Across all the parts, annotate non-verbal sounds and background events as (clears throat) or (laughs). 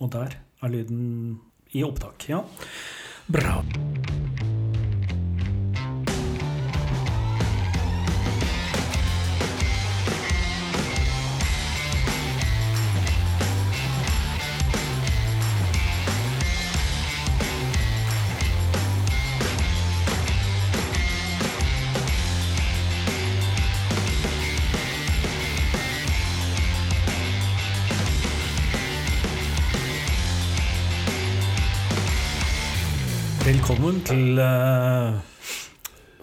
Og der er lyden i opptak. Ja. Bra. Til uh,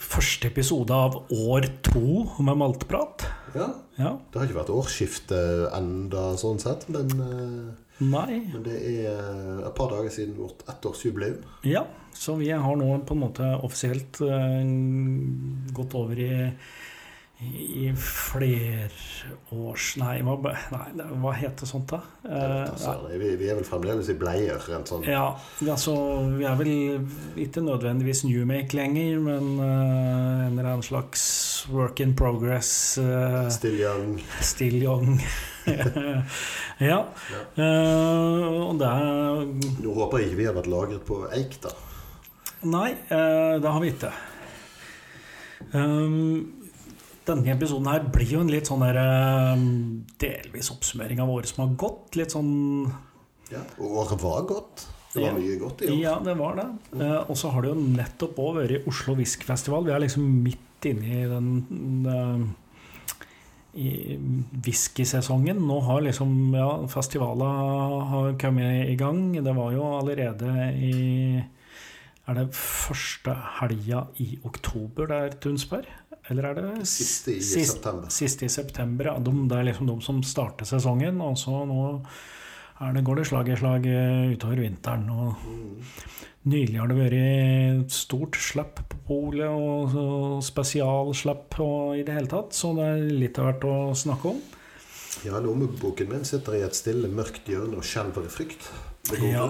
første episode av år to med maltprat. Ja, Ja. Det har ikke vært årsskifte enda, sånn sett, men, uh, men det er eh, et par dager siden vårt ettårsjubileum. Ja, så vi har nå på en måte offisielt uh, gått over i i flerårs... Nei, hva, nei, hva heter sånt, da? Eh, altså, vi, vi er vel fremdeles i bleier. Rent sånn. Ja, altså, vi er vel ikke nødvendigvis newmake lenger, men uh, en eller annen slags work in progress. Uh, Still young. still young. (laughs) ja. Uh, og det Nå håper jeg ikke vi har vært lagret på eik, da. Nei, det har vi ikke. Um, denne episoden her blir jo en litt sånn der eh, delvis oppsummering av året som har gått. Litt sånn Ja. Året var godt. Det var mye godt i år. Ja, det var det. Eh, og så har det jo nettopp òg vært Oslo Whiskyfestival. Vi er liksom midt inne i den eh, whiskysesongen. Nå har liksom ja, festivaler har kommet i gang. Det var jo allerede i Er det første helga i oktober det er Tunsberg? Eller er det Siste i sist- september. Siste i september, ja. De, det er liksom de som starter sesongen. Og så nå er det, går det slag i slag eh, utover vinteren. Og Mm. nylig har det vært stort slapp på polet, og spesialslapp og i det hele tatt. Så det er litt av hvert å snakke om. Ja, lommeboken min sitter i et stille, mørkt hjørne og skjelver i frykt. Ja.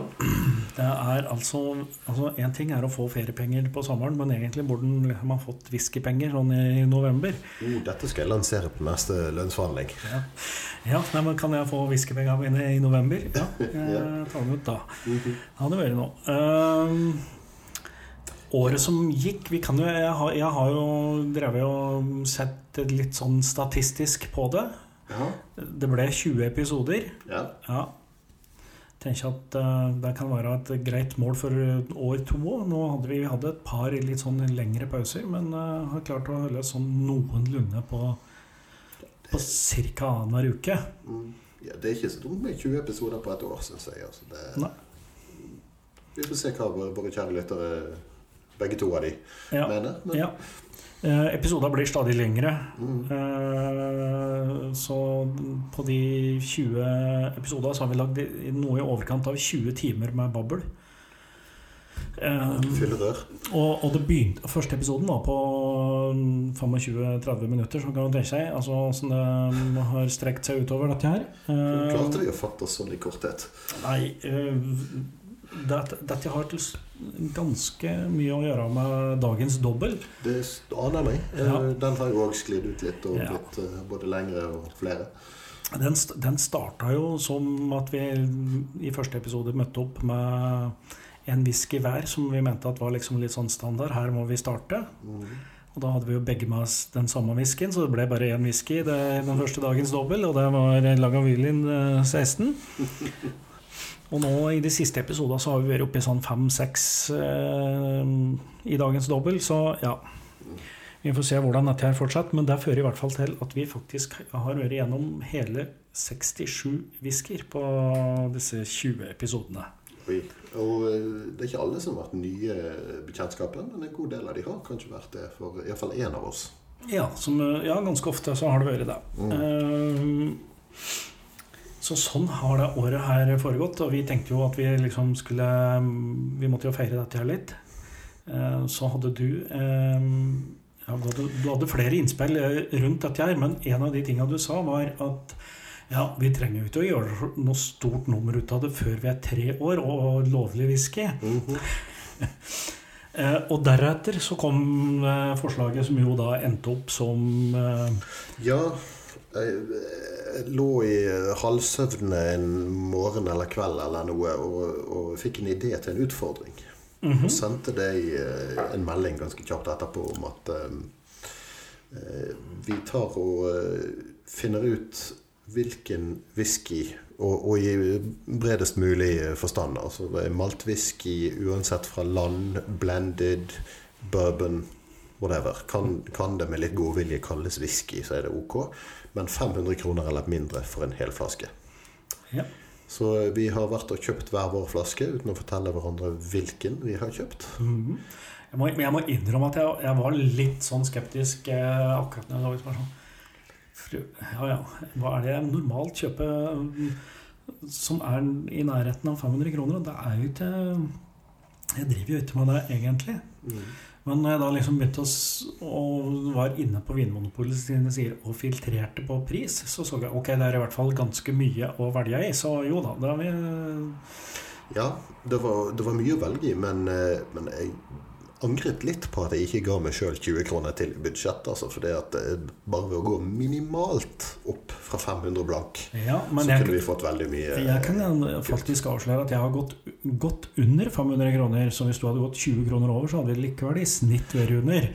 Det er altså altså En ting er å få feriepenger på sommeren, men egentlig burde en liksom ha fått whiskypenger sånn i november. Oh, dette skal jeg lansere på neste lønnsforhandling. Ja, ja nei, men Kan jeg få whiskypengene mine i november? Ja, (laughs) jeg tar dem ut da. Mhm. Det vært noe. Ehm, året som gikk vi kan jo, jeg, har, jeg har jo drevet og sett litt sånn statistisk på det. Ja. Det ble 20 episoder. ja. Ja. Tenker at eh, det kan være et greit mål for år to òg. Nå hadde vi, hadde et par litt sånn lengre pauser, men eh, har klart å holde sånn noenlunde på, på ca. annenhver uke. Mm. ja. Det er ikke så dumt med 20 episoder på et år, syns jeg. Altså, det... Vi får se hva våre kjære lyttere, begge to av de, Ja. mener. Men, Ja. Eh, episoder blir stadig lengre. Mm. Eh, så på de 20 episodene så har vi lagd noe i overkant av 20 timer med babbel. Eh, rør. og, og det begynte, første episoden var på 25-30 minutter, så kan man tenke seg altså, sånn det har strekt seg utover dette her. Eh, Klarte vi å fatte oss sånn i korthet? Nei eh, dette, dette har til ganske mye å gjøre med dagens dobbel. Det aner meg. Eh, Ja. Den har jo òg sklidd ut litt, og blitt eh, både lengre og flere. Den, den starta jo som at vi i første episode møtte opp med en whisky hver, som vi mente at var liksom litt sånn standard. Her må vi starte. Mm. Og da hadde vi jo begge med oss den samme whiskyen, så det ble bare én whisky den første dagens dobbel, og det var Lagavulin eh, 16. (laughs) Og nå i de siste episodene så har vi vært oppe i sånn fem-seks eh, i dagens dobbel, så ja. Vi får se hvordan dette her fortsetter, men det fører i hvert fall til at vi faktisk har vært gjennom hele 67 whiskyer på disse 20 episodene. Oi. Og eh, det er ikke alle som har vært nye bekjentskaper, men en god del av de har kanskje vært det for iallfall én av oss. Ja, som, eh, ja, ganske ofte så har det vært det. Eh, så sånn har det året her foregått, og vi tenkte jo at vi liksom skulle Vi måtte jo feire dette her litt. Eh, så hadde du eh, ja, du, hadde, du hadde flere innspill eh, rundt dette her, men en av de tinga du sa, var at ja, vi trenger jo ikke å gjøre noe stort nummer ut av det før vi er tre år og lovlig whisky. (laughs) Eh, og deretter så kom eh, forslaget som jo da endte opp som eh, Ja, lå i halvsøvne en morgen eller kveld eller noe og, og fikk en idé til en utfordring. Og sendte deg eh, en melding ganske kjapt etterpå om at eh, eh, vi tar og eh, finner ut hvilken whisky, og, og i bredest mulig forstand, altså maltwhisky uansett fra land, blended, bourbon, whatever. Kan, kan det med litt godvilje kalles whisky, så er det ok. Men 500 kroner eller mindre for en hel flaske. Ja. Så vi har vært og kjøpt hver vår flaske uten å fortelle hverandre hvilken vi har kjøpt. Mhm. Jeg må, jeg må innrømme at jeg, jeg var litt sånn skeptisk eh, akkurat når jeg så. Sånn. Fru, ja, ja, hva er det jeg normalt kjøper mm, som er i nærheten av 500 kroner? Og det er jo ikke Jeg driver jo ikke med det egentlig. Men når jeg da liksom begynte å var inne på Vinmonopolet sine sider og filtrerte på pris, så så jeg ok, det er i hvert fall ganske mye å velge i. Så jo da, da har vi Ja, det var, det var mye å velge i, men, eh, men jeg angret litt på at jeg ikke ga meg sjøl 20 kroner til budsjett. Altså, for det at eh, bare ved å gå minimalt opp fra 500 blank, Ja, så jeg, kunne vi fått veldig mye Jeg kan faktisk avsløre at jeg har gått, gått under 500 kroner. Så hvis du hadde gått 20 kroner over, så hadde vi likevel i snitt vært under.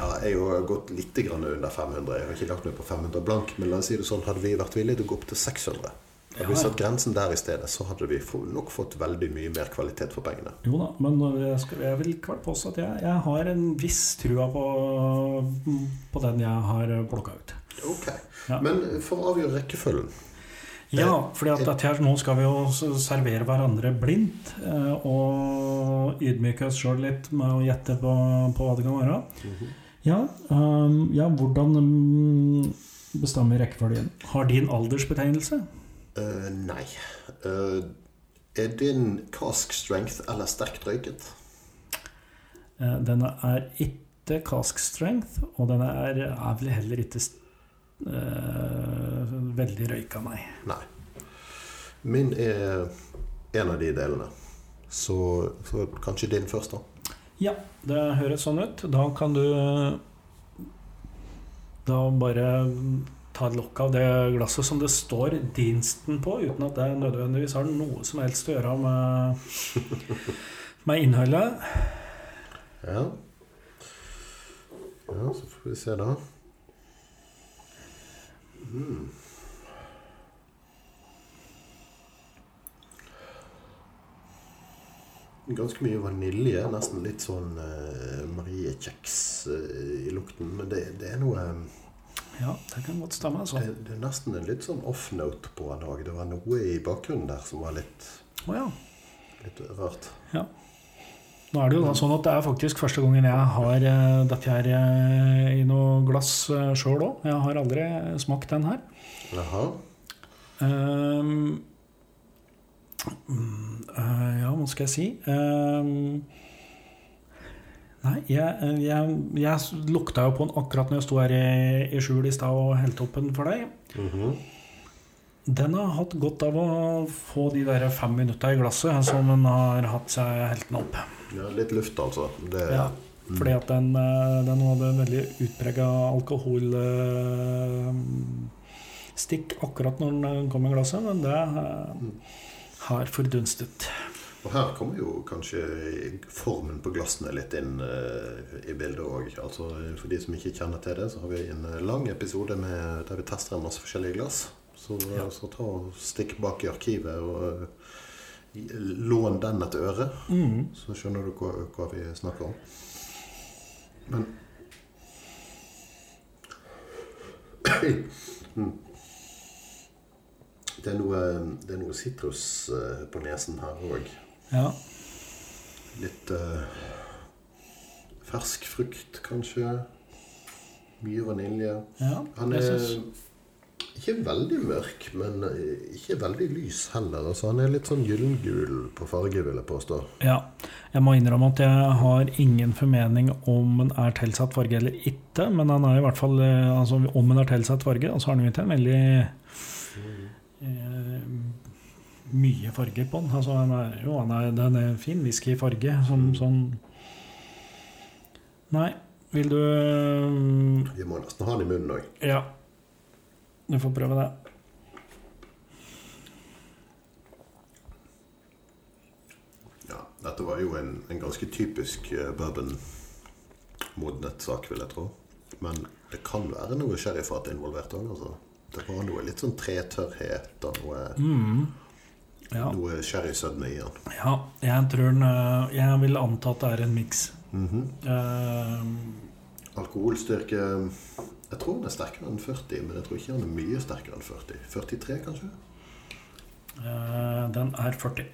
Ja, jeg har gått litt under 500. Jeg har ikke lagt meg på 500 blank. Men la oss si det sånn, hadde vi vært villige til å gå opp til 600, hadde vi satt grensen der i stedet, så hadde vi nok fått veldig mye mer kvalitet for pengene. Jo da, men jeg, vil likevel påstå at jeg, jeg har en viss trua på, på den jeg har plukka ut. Ok, Ja. Men for å avgjøre rekkefølgen Ja, for her, nå skal vi jo servere hverandre blindt. eh, Og ydmyke oss sjøl litt med å gjette på, på hva det kan være. Ja, um, ja hvordan um, bestemmer rekkefølgen? Har din aldersbetegnelse? Eh, Nei. Uh, er din cask strength eller sterkt røyket? Uh, den er ikke cask strength, og den er, er vel heller ikke eh, veldig røyka, nei. Nei. Min er en av de delene. Så, så kanskje din først, da. Ja, det høres sånn ut. Da kan du eh, da bare ta et lokk av det glasset som det står Dinsten på, uten at det nødvendigvis har noe som helst å gjøre med, med innholdet. Ja. Ja, så får vi se, da. Mm. Ganske mye vanilje. Nesten litt sånn uh, Marie-kjeks eh, i lukten. Men det, det er noe Ja, det kan godt stemme. altså. det, det er nesten en litt sånn off-note på den òg. Det var noe i bakgrunnen der som var litt, oh, ja. litt rart. Nå er det jo da sånn at det er faktisk første gangen jeg har eh, dette her eh, i noe glass uh, sjøl òg. Jeg har aldri smakt den her. Jaha. Um, eh, ja, hva skal jeg si? Ehm, nei, jeg, jeg, jeg lukta jo på den akkurat når jeg sto her i, i skjul i stad og helte opp den for deg. Mhm. Den har hatt godt av å få de der fem minutta i glasset som den har hatt seg helt opp. Ja, litt luft, altså. Det, Ja, fordi at den, eh, den hadde en veldig utprega alkoholstikk akkurat når den kom i glasset, men det eh, har fordunstet. Og her kommer jo kanskje formen på glassene litt inn uh, i bildet òg. Altså, for de som ikke kjenner til det, så har vi en lang episode med, der vi tester en masse forskjellige glass. Så, Ja. så ta og stikk bak i arkivet og uh, lån den et øre. Mm. Så skjønner du hva, hva vi snakker om. Men (clears throat) Mm. Det er noe, det er noe sitrus eh, på nesen her òg. Ja. Litt uh, fersk frukt, kanskje. Mye vanilje. ja Han er ikke veldig mørk, men eh, ikke veldig lys heller. Altså, han er litt sånn gyllengul på farge, vil jeg påstå. ja. Jeg må innrømme at jeg har ingen formening om den er tilsatt farge eller ikke, men han er i hvert fall eh, altså, Om den er tilsatt farge, så har han jo ikke en veldig mye farger på den. Altså, den er, jo, den er, den er fin whiskyfarge. Som sånn Nei, vil du eh, Vi må nesten ha den i munnen òg. Ja. Du får prøve det. Ja, dette var jo en, en ganske typisk eh, bourbon-modnet sak, vil jeg tro. Men det kan være noe sherryfat involvert òg, altså. Det var noe litt sånn tretørrhet og noe mm. Ja. noe sherrysødme i den. ja, jeg tror den eh, Jeg vil anta at det er en miks. Mm -hmm. uh, Alkoholstyrke Jeg tror den er sterkere enn 40, men jeg tror ikke den er mye sterkere enn 40. 43, kanskje? Uh, den er 40.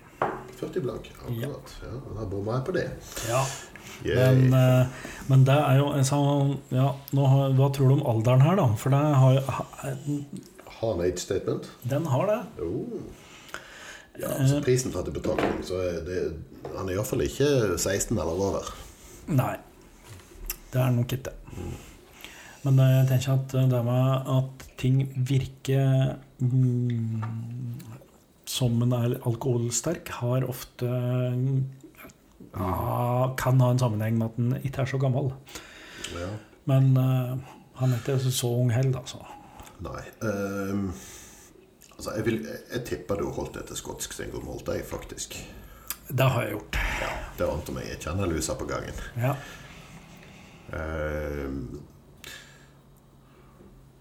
40 blank. Akkurat. Ja, Da bomma jeg på det. Ja. Men, eh, men det er jo en sånn ja, nå har, Hva tror du om alderen her, da? For det har, jo- Har han age statement? den har det. Oh. Ja, så prisen tatt i betalning, så er det Han er iallfall ikke 16 eller over. Nei. Det er nok ikke. Men eh, jeg tenker at det med at ting virker mm, som en er alkoholsterk, har ofte ja, Kan ha en sammenheng med at den ikke er så gammel. Ja. Men uh, han er ikke så ung heller, altså. Nei. ehm, altså, jeg, vil, jeg tipper du holdt etter skotsk single malt, jeg, faktisk. Det har jeg gjort. Ja, Det ante meg. Jeg kjenner lusa på gangen. Ja. Uh,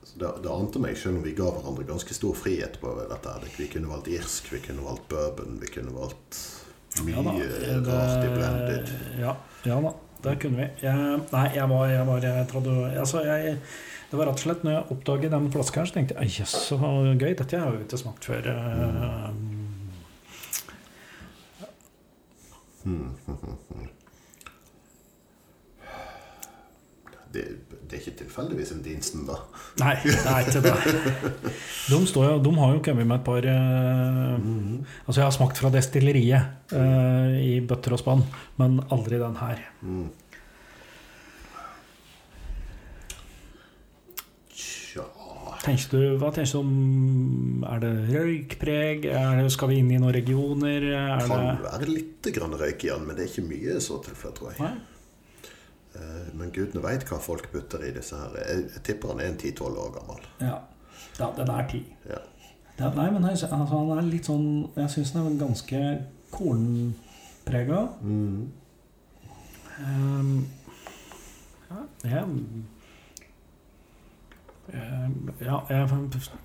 så det, det ante meg, selv om vi ga hverandre ganske stor frihet på dette. Vi kunne valgt irsk, vi kunne valgt bourbon, vi kunne valgt mye Ja rart i blended. Ja, ja da, det kunne vi. Jeg, nei, jeg var, jeg var jeg trodde, altså jeg, Det var rett og slett når jeg oppdaget den flaska her, så tenkte jeg jøss, så gøy. Dette har jeg jo ikke smakt før. eh, Det, det er ikke tilfeldigvis en Dinsten, da. Nei, det er ikke det. De, står de har jo kommet med et par eh, Altså, jeg har smakt fra destilleriet uh, i bøtter og spann, men aldri den her. Tja Tenker du, hva tenker du om Er det røykpreg? Er det, skal vi inn i noen regioner? Er Kan være litt grann røyk igjen, men det er ikke mye så tilfelle, tror jeg. Nei? Eh, Men gudene veit hva folk putter i disse her. Jeg, tipper han er en 10-12 år gammel. Ja. ja, den er ti. Ja. Ja, nei, men jeg, altså, han er litt sånn Jeg syns han er ganske kornprega. Mm. Um, ja, jeg, ja, jeg,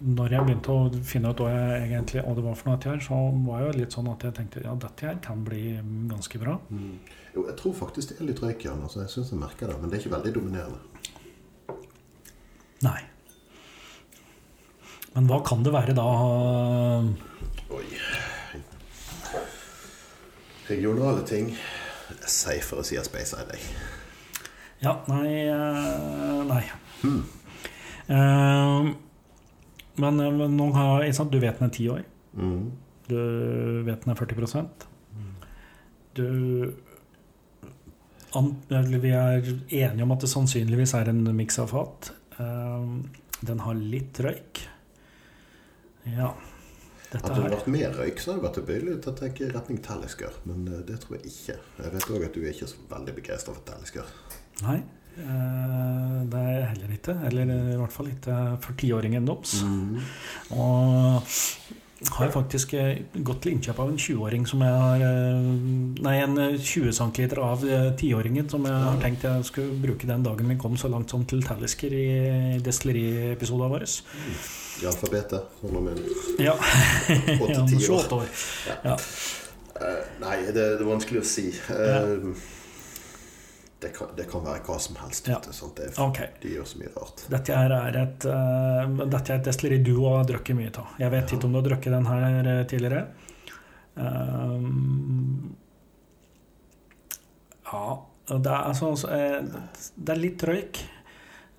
når jeg begynte å finne ut hva, jeg egentlig, hva det var for noe her, så var jeg litt sånn at jeg tenkte ja, dette her kan bli ganske bra. Mm. Jo, jeg tror faktisk det er litt røyk i den. Altså, jeg synes jeg merker det, men det er ikke veldig dominerende. Nei. Men hva kan det være da? Oi. Regionale ting. Safer å si at Space deg. Ja, nei Nei. Nei. Eh, men, eh, men noen har, sant, du vet den er ti år. Mm. Du vet den er 40% Du an, Vi er enige om at det sannsynligvis er en miks av fat. Uh, den har litt røyk. Ja. Dette Hadde det vært mer røyk, så hadde jeg vært tilbøyelig til å tenke i retning Tallisker. Men eh, det tror jeg ikke. Jeg vet òg at du er ikke så veldig begeistra for Tallisker. Nei. Eh, det er jeg heller ikke. Eller i hvert fall ikke for tiåringen deres. Og har faktisk eh, gått til innkjøp av en 20-åring som jeg har eh, Nei, en eh, 20 cm av tiåringen 10-åringen som jeg har tenkt jeg skulle bruke den dagen vi kom så langt som til Talisker i destilleriepisoden vår. I alfabetet. Sånn om en Ja. åtte-ti (laughs) Ja, år. 28 år. Ja. Eh, nei, det, det er vanskelig å si. Eh, det, kan, det kan være hva som helst. Ja. sant? Det er, Ok. De gjør så mye rart. Dette er et uh, Dette er et destilleri du har drukket mye av. Jeg vet ikke om du har drukket den her eh, tidligere. Um, ja det er, altså, altså, det er litt røyk.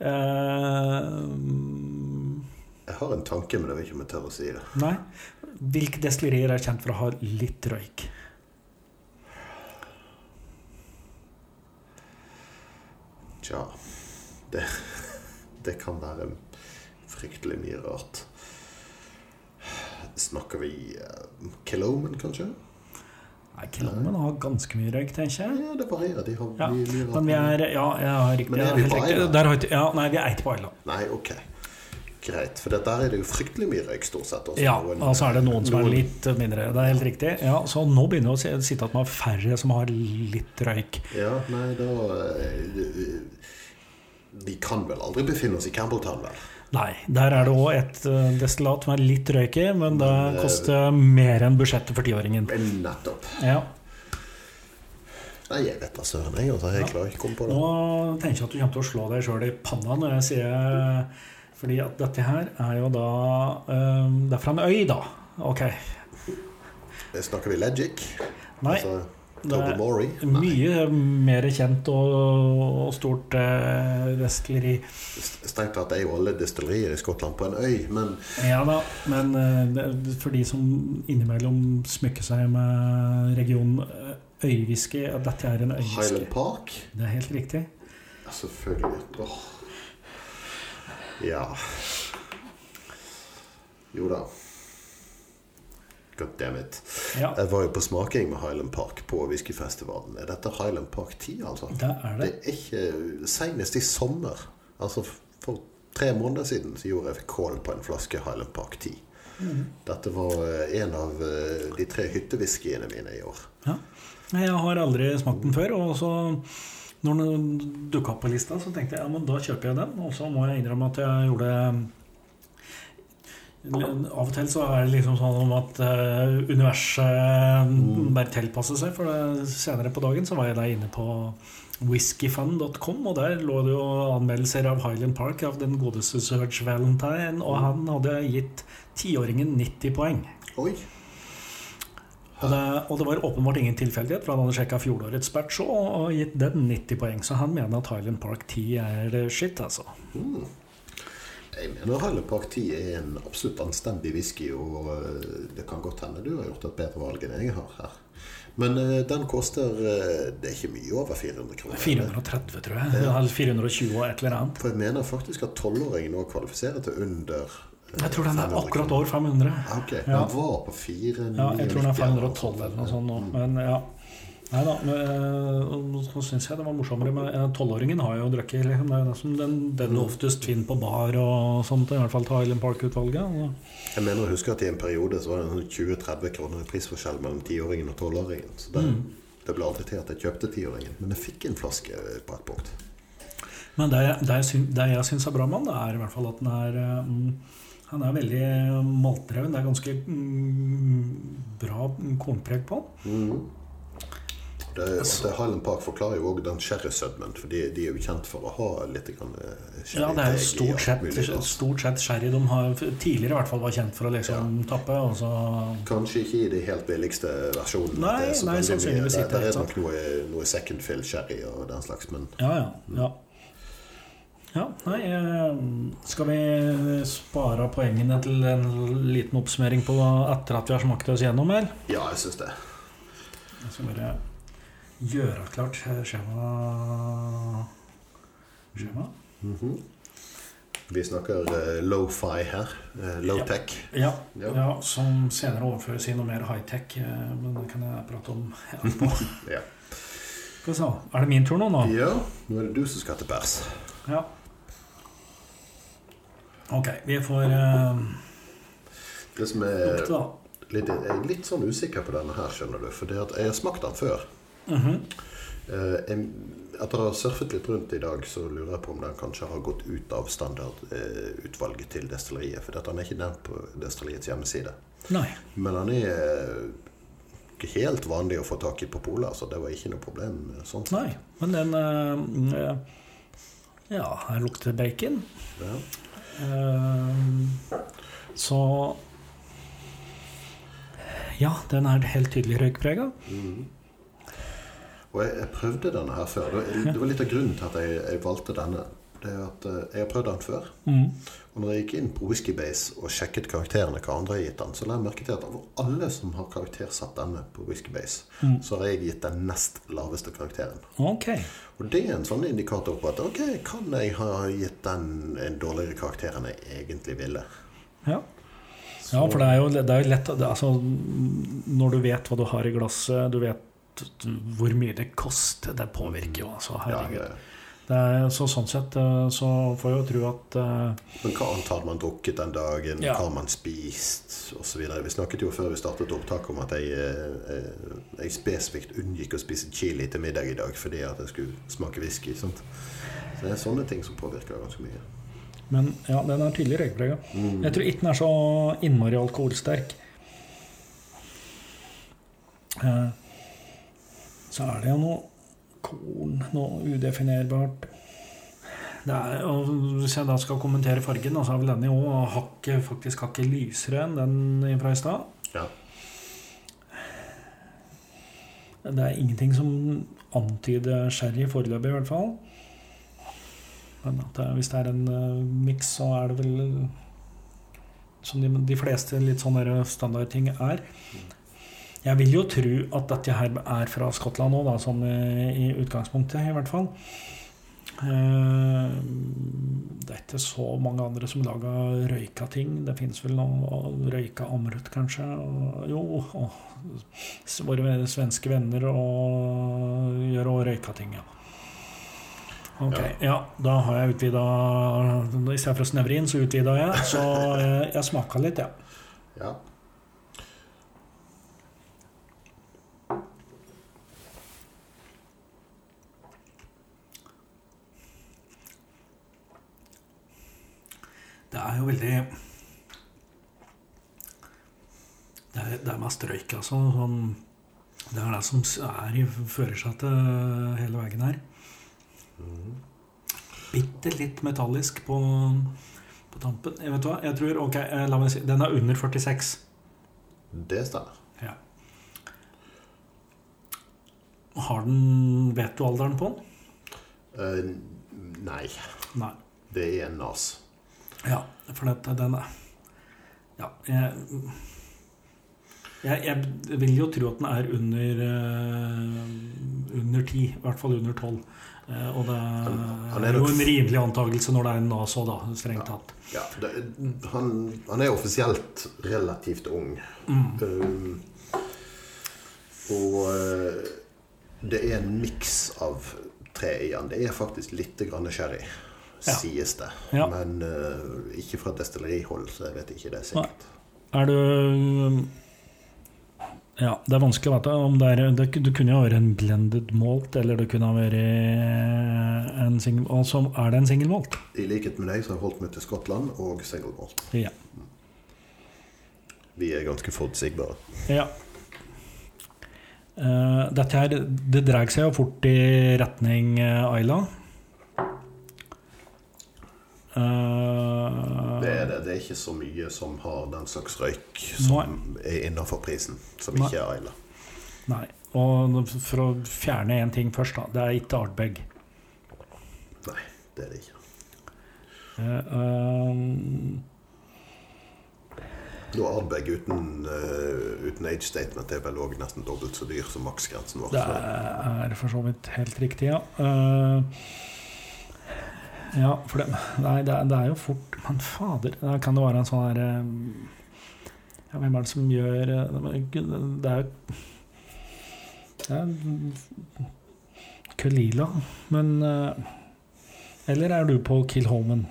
Uh, Jeg har en tanke, men jeg vet ikke om jeg tør å si det. nei. Hvilke destillerier er kjent for å ha litt røyk? Tja det, det kan være fryktelig mye rart. Snakker vi uh, Kilomen, kanskje? Nei, Kilommen har ganske mye røyk, tenker jeg. Ja, det varierer. De har Ja, mye, mye rart. Men vi er Ja, jeg har riktig. Men er vi på ikke, ja, nei, vi er ikke på Island. Nei, ok. Greit. For der er det jo fryktelig mye røyk, stort sett. Også. Ja, og så er det noen som er litt mindre. Det er helt riktig. Ja, så nå begynner det å sitte at man har færre som har litt røyk. Ja, nei, da eh, Vi kan vel aldri befinne oss i Campbelltown, vel? Nei, der er det òg et eh, destillat som er litt røyk i, men det eh, koster mer enn budsjettet for tiåringen. Nettopp. Ja. Nei, jeg vet da søren, jeg. Altså, jeg klarer ikke å komme på det. Nå tenker jeg at du kommer til å slå deg sjøl i panna når jeg sier Fordi at dette her er jo da um, Det er fra en øy, da. Ok. Det Snakker vi Legic? Nei. Altså, det er? Nei. Mye mer kjent og, og stort eh, destilleri. Strengt tatt er jo alle destillerier i Skottland på en øy, men Ja da, men eh, for de som innimellom smykker seg med region Øyviske øywhisky Dette er en øywhisky. Highland Park Det er helt riktig. ja, Selvfølgelig. Åh. Ja Jo da. God damn it. Ja, Jeg var jo på smaking med Highland Park på whiskyfestivalen. Er dette Highland Park 10, altså? det er Det det. er ikke Senest i sommer, altså for tre måneder siden, så gjorde jeg kål på en flaske Highland Park 10. Mm. Dette var eh, en av eh, de tre hyttewhiskyene mine i år. Ja. Jeg har aldri smakt den før. Og så når den dukka opp på lista, så tenkte jeg ja, men da kjøper jeg den. Og så må jeg innrømme at jeg gjorde Av og til så er det liksom sånn om at eh, universet mm. bare tilpasser seg. For det, senere på dagen så var jeg da inne på whiskyfun.com, og der lå det jo anmeldelser av Highland Park av den godeste Serge Valentine, og han hadde gitt tiåringen 90 poeng. Oi! Og det, og det var åpenbart ingen tilfeldighet, for han hadde sjekka fjorårets batch og, og gitt den 90 poeng. Så han mener at Highland Park 10 er det shit, altså. Mm. Jeg mener Highland Park 10 er en absolutt anstendig whisky, og eh, det kan godt hende du har gjort et bedre valg enn jeg har her. Men eh, den koster eh, Det er ikke mye over 400 kroner. 430, tror jeg. Ja. 420 og et eller annet. For jeg mener faktisk at tolvåringen nå kvalifiserer til under eh, Jeg tror den er akkurat over 500. Ok, Ok, Ja. Den var på 499 Ja, jeg tror den er 512 eller noe sånt nå. Men ja. Nei da. men, eh, Så syns jeg det var morsommere eh, Tolvåringen har jo drukket liksom, Det er jo nesten den, den oftest finner på bar og sånt, i hvert fall til Highland Park-utvalget. og- Jeg mener å huske at i en periode så var det en sånn 20-30 kroner i prisforskjell mellom 10-åringen og 12-åringen. Så det, Mm. det ble aldri til at jeg kjøpte 10-åringen. Men jeg fikk en flaske på et punkt. Men det, det, jeg det jeg syns er bra med den, er i hvert fall at den er mm, Han er veldig maltdreven. Det er ganske mm, bra kornpreg på den. Mm. Det, det Highland Park forklarer jo òg den sherrysødmen, for de, de er jo kjent for å ha litt grann eh, Ja, det er jo stort sett, mulig stort sett sherry de har tidligere i hvert fall var kjent for å liksom tappe. Og så Kanskje ikke i de helt billigste versjonene. Nei, Det er nei, sannsynligvis det- ikke, Det ikke er nok noe, noe second fill sherry og den slags, men Ja, ja. ja. Ja, nei, eh, Skal vi spare poengene til en liten oppsummering på etter at vi har smakt oss gjennom her? ja, jeg syns det. Jeg skal bare gjøre klart skjema Skjema? Mhm. Vi snakker eh, low-fi her. eh, low-tech. Ja, Ja. ja, som senere overføres i noe mer high-tech. Men det kan jeg prate om etterpå. (laughs) Ja. Er det min tur nå? nå? ja, nå er det du som skal til pers. Ja. Ok, vi får uh, Det som er litt, jeg er litt sånn usikker på denne her, skjønner du. For jeg har smakt den før. Mm -hmm. uh, jeg- Etter å ha surfet litt rundt i dag, så lurer jeg på om den kanskje har gått ut av standardutvalget til destilleriet. For den er ikke nevnt på destilleriets hjemmeside. Nei. Men den er eh, ikke helt vanlig å få tak i på polet, så det var ikke noe problem. eh, sånn. Nei. Men den eh, eh, Ja, her lukter bacon. Ja. Eh, så Ja, den er helt tydelig røykprega. Mm. Og jeg, jeg prøvde denne her før. (laughs) Det var, litt av grunnen til at jeg, jeg valgte denne. Det er at eh, Jeg har prøvd den før. Mm. Og når jeg gikk inn på Whisky Base og sjekket karakterene hva andre har gitt den, så la jeg merke til at av alle som har karaktersatt denne på Whisky Base, Mm. så har jeg gitt den nest laveste karakteren. Ok. Og det er en sånn indikator på at ok, kan jeg ha gitt den en dårligere karakter enn jeg egentlig ville? Ja. ja, for det er jo, det er jo lett altså, Når du vet hva du har i glasset, du vet hvor mye det koster, det påvirker jo. Altså, Ja, herregud. Ja, Det er, så sånn sett eh, så får jeg jo tro at uh, Men hva annet hadde man drukket den dagen? Ja. Hva har man spist? Og så. Vi snakket jo før vi startet opptak om at jeg, eh, eh, jeg spesifikt unngikk å spise chili til middag i dag fordi at jeg skulle smake whisky. Sant? Så det er sånne ting som påvirker ganske mye. Men ja, den er tydelig røykprega. Mm. Jeg tror ikke den er så innmari alkoholsterk. Uh, Så er det jo noe korn, noe udefinerbart. Det er, og hvis jeg da skal kommentere fargen, så er vel denne jo hakket, faktisk hakket lysere enn den fra i stad. Ja. Det er ingenting som antyder sherry foreløpig, i hvert fall. Men at det, hvis det er en uh, miks, så er det vel som de, de fleste litt sånne standardting er. Jeg vil jo tro at dette her er fra Skottland òg, sånn i, i utgangspunktet, i hvert fall. Eh, det er ikke så mange andre som lager røyka ting. Det finnes vel noe røyka amrut, kanskje. Jo, og våre svenske venner og gjør òg røyka ting, ja. Ok, ja, da har jeg utvida for å snevre inn, så utvida jeg. Så jeg, jeg smaka litt, ja. ja. Veldig Det er, det er mest røyk, altså. Sånn, det er det som er i førersetet hele veien her. Bitte litt metallisk på, på tampen. Jeg vet hva, jeg tror, ok, eh, la meg si, Den er under 46. Det stemmer. Ja. Har den Vet du alderen på den? Uh, nei, Nei. det er en nas. Ja, for dette, den er Ja, jeg, jeg, jeg vil jo tro at den er under uh, Under 10, i hvert fall under 12. Uh, og det han er er jo en rimelig antakelse når det er en NAS da, strengt tatt. Ja, det, han, han er offisielt relativt ung. Um, og uh, det er en miks av tre i han. Det er faktisk litt grann sherry, Ja. sies det. Ja. Men uh, ikke fra destillerihold, så jeg vet ikke det sikkert. Er du Ja, det er vanskelig å vite om det er Det, Du kunne jo vært en blended malt, eller det kunne ha vært en single Og så er det en single malt. I likhet med deg så har jeg holdt meg til Skottland og single malt. Ja. Vi er ganske forutsigbare. Ja. Uh, dette her, det drar seg jo fort i retning uh, Ayla. Eh, Det er ikke så mye som har den slags røyk som er innafor prisen, som Nei. ikke er Aila. Nei. Og for å fjerne én ting først, da. Det er ikke Ardbeg. Nei, det er det ikke. Eh, um, Da Ardbeg uten, uh, uten age statement er vel òg nesten dobbelt så dyr som maksgrensen vår. det er for så vidt helt riktig, ja. Eh, ja, for det Nei, det, er- det er jo fort Men fader, kan det være en sånn her eh, Ja, hvem er det som gjør eh, Det er jo Det er Kalila, men eh, Eller er du på Kilhoman?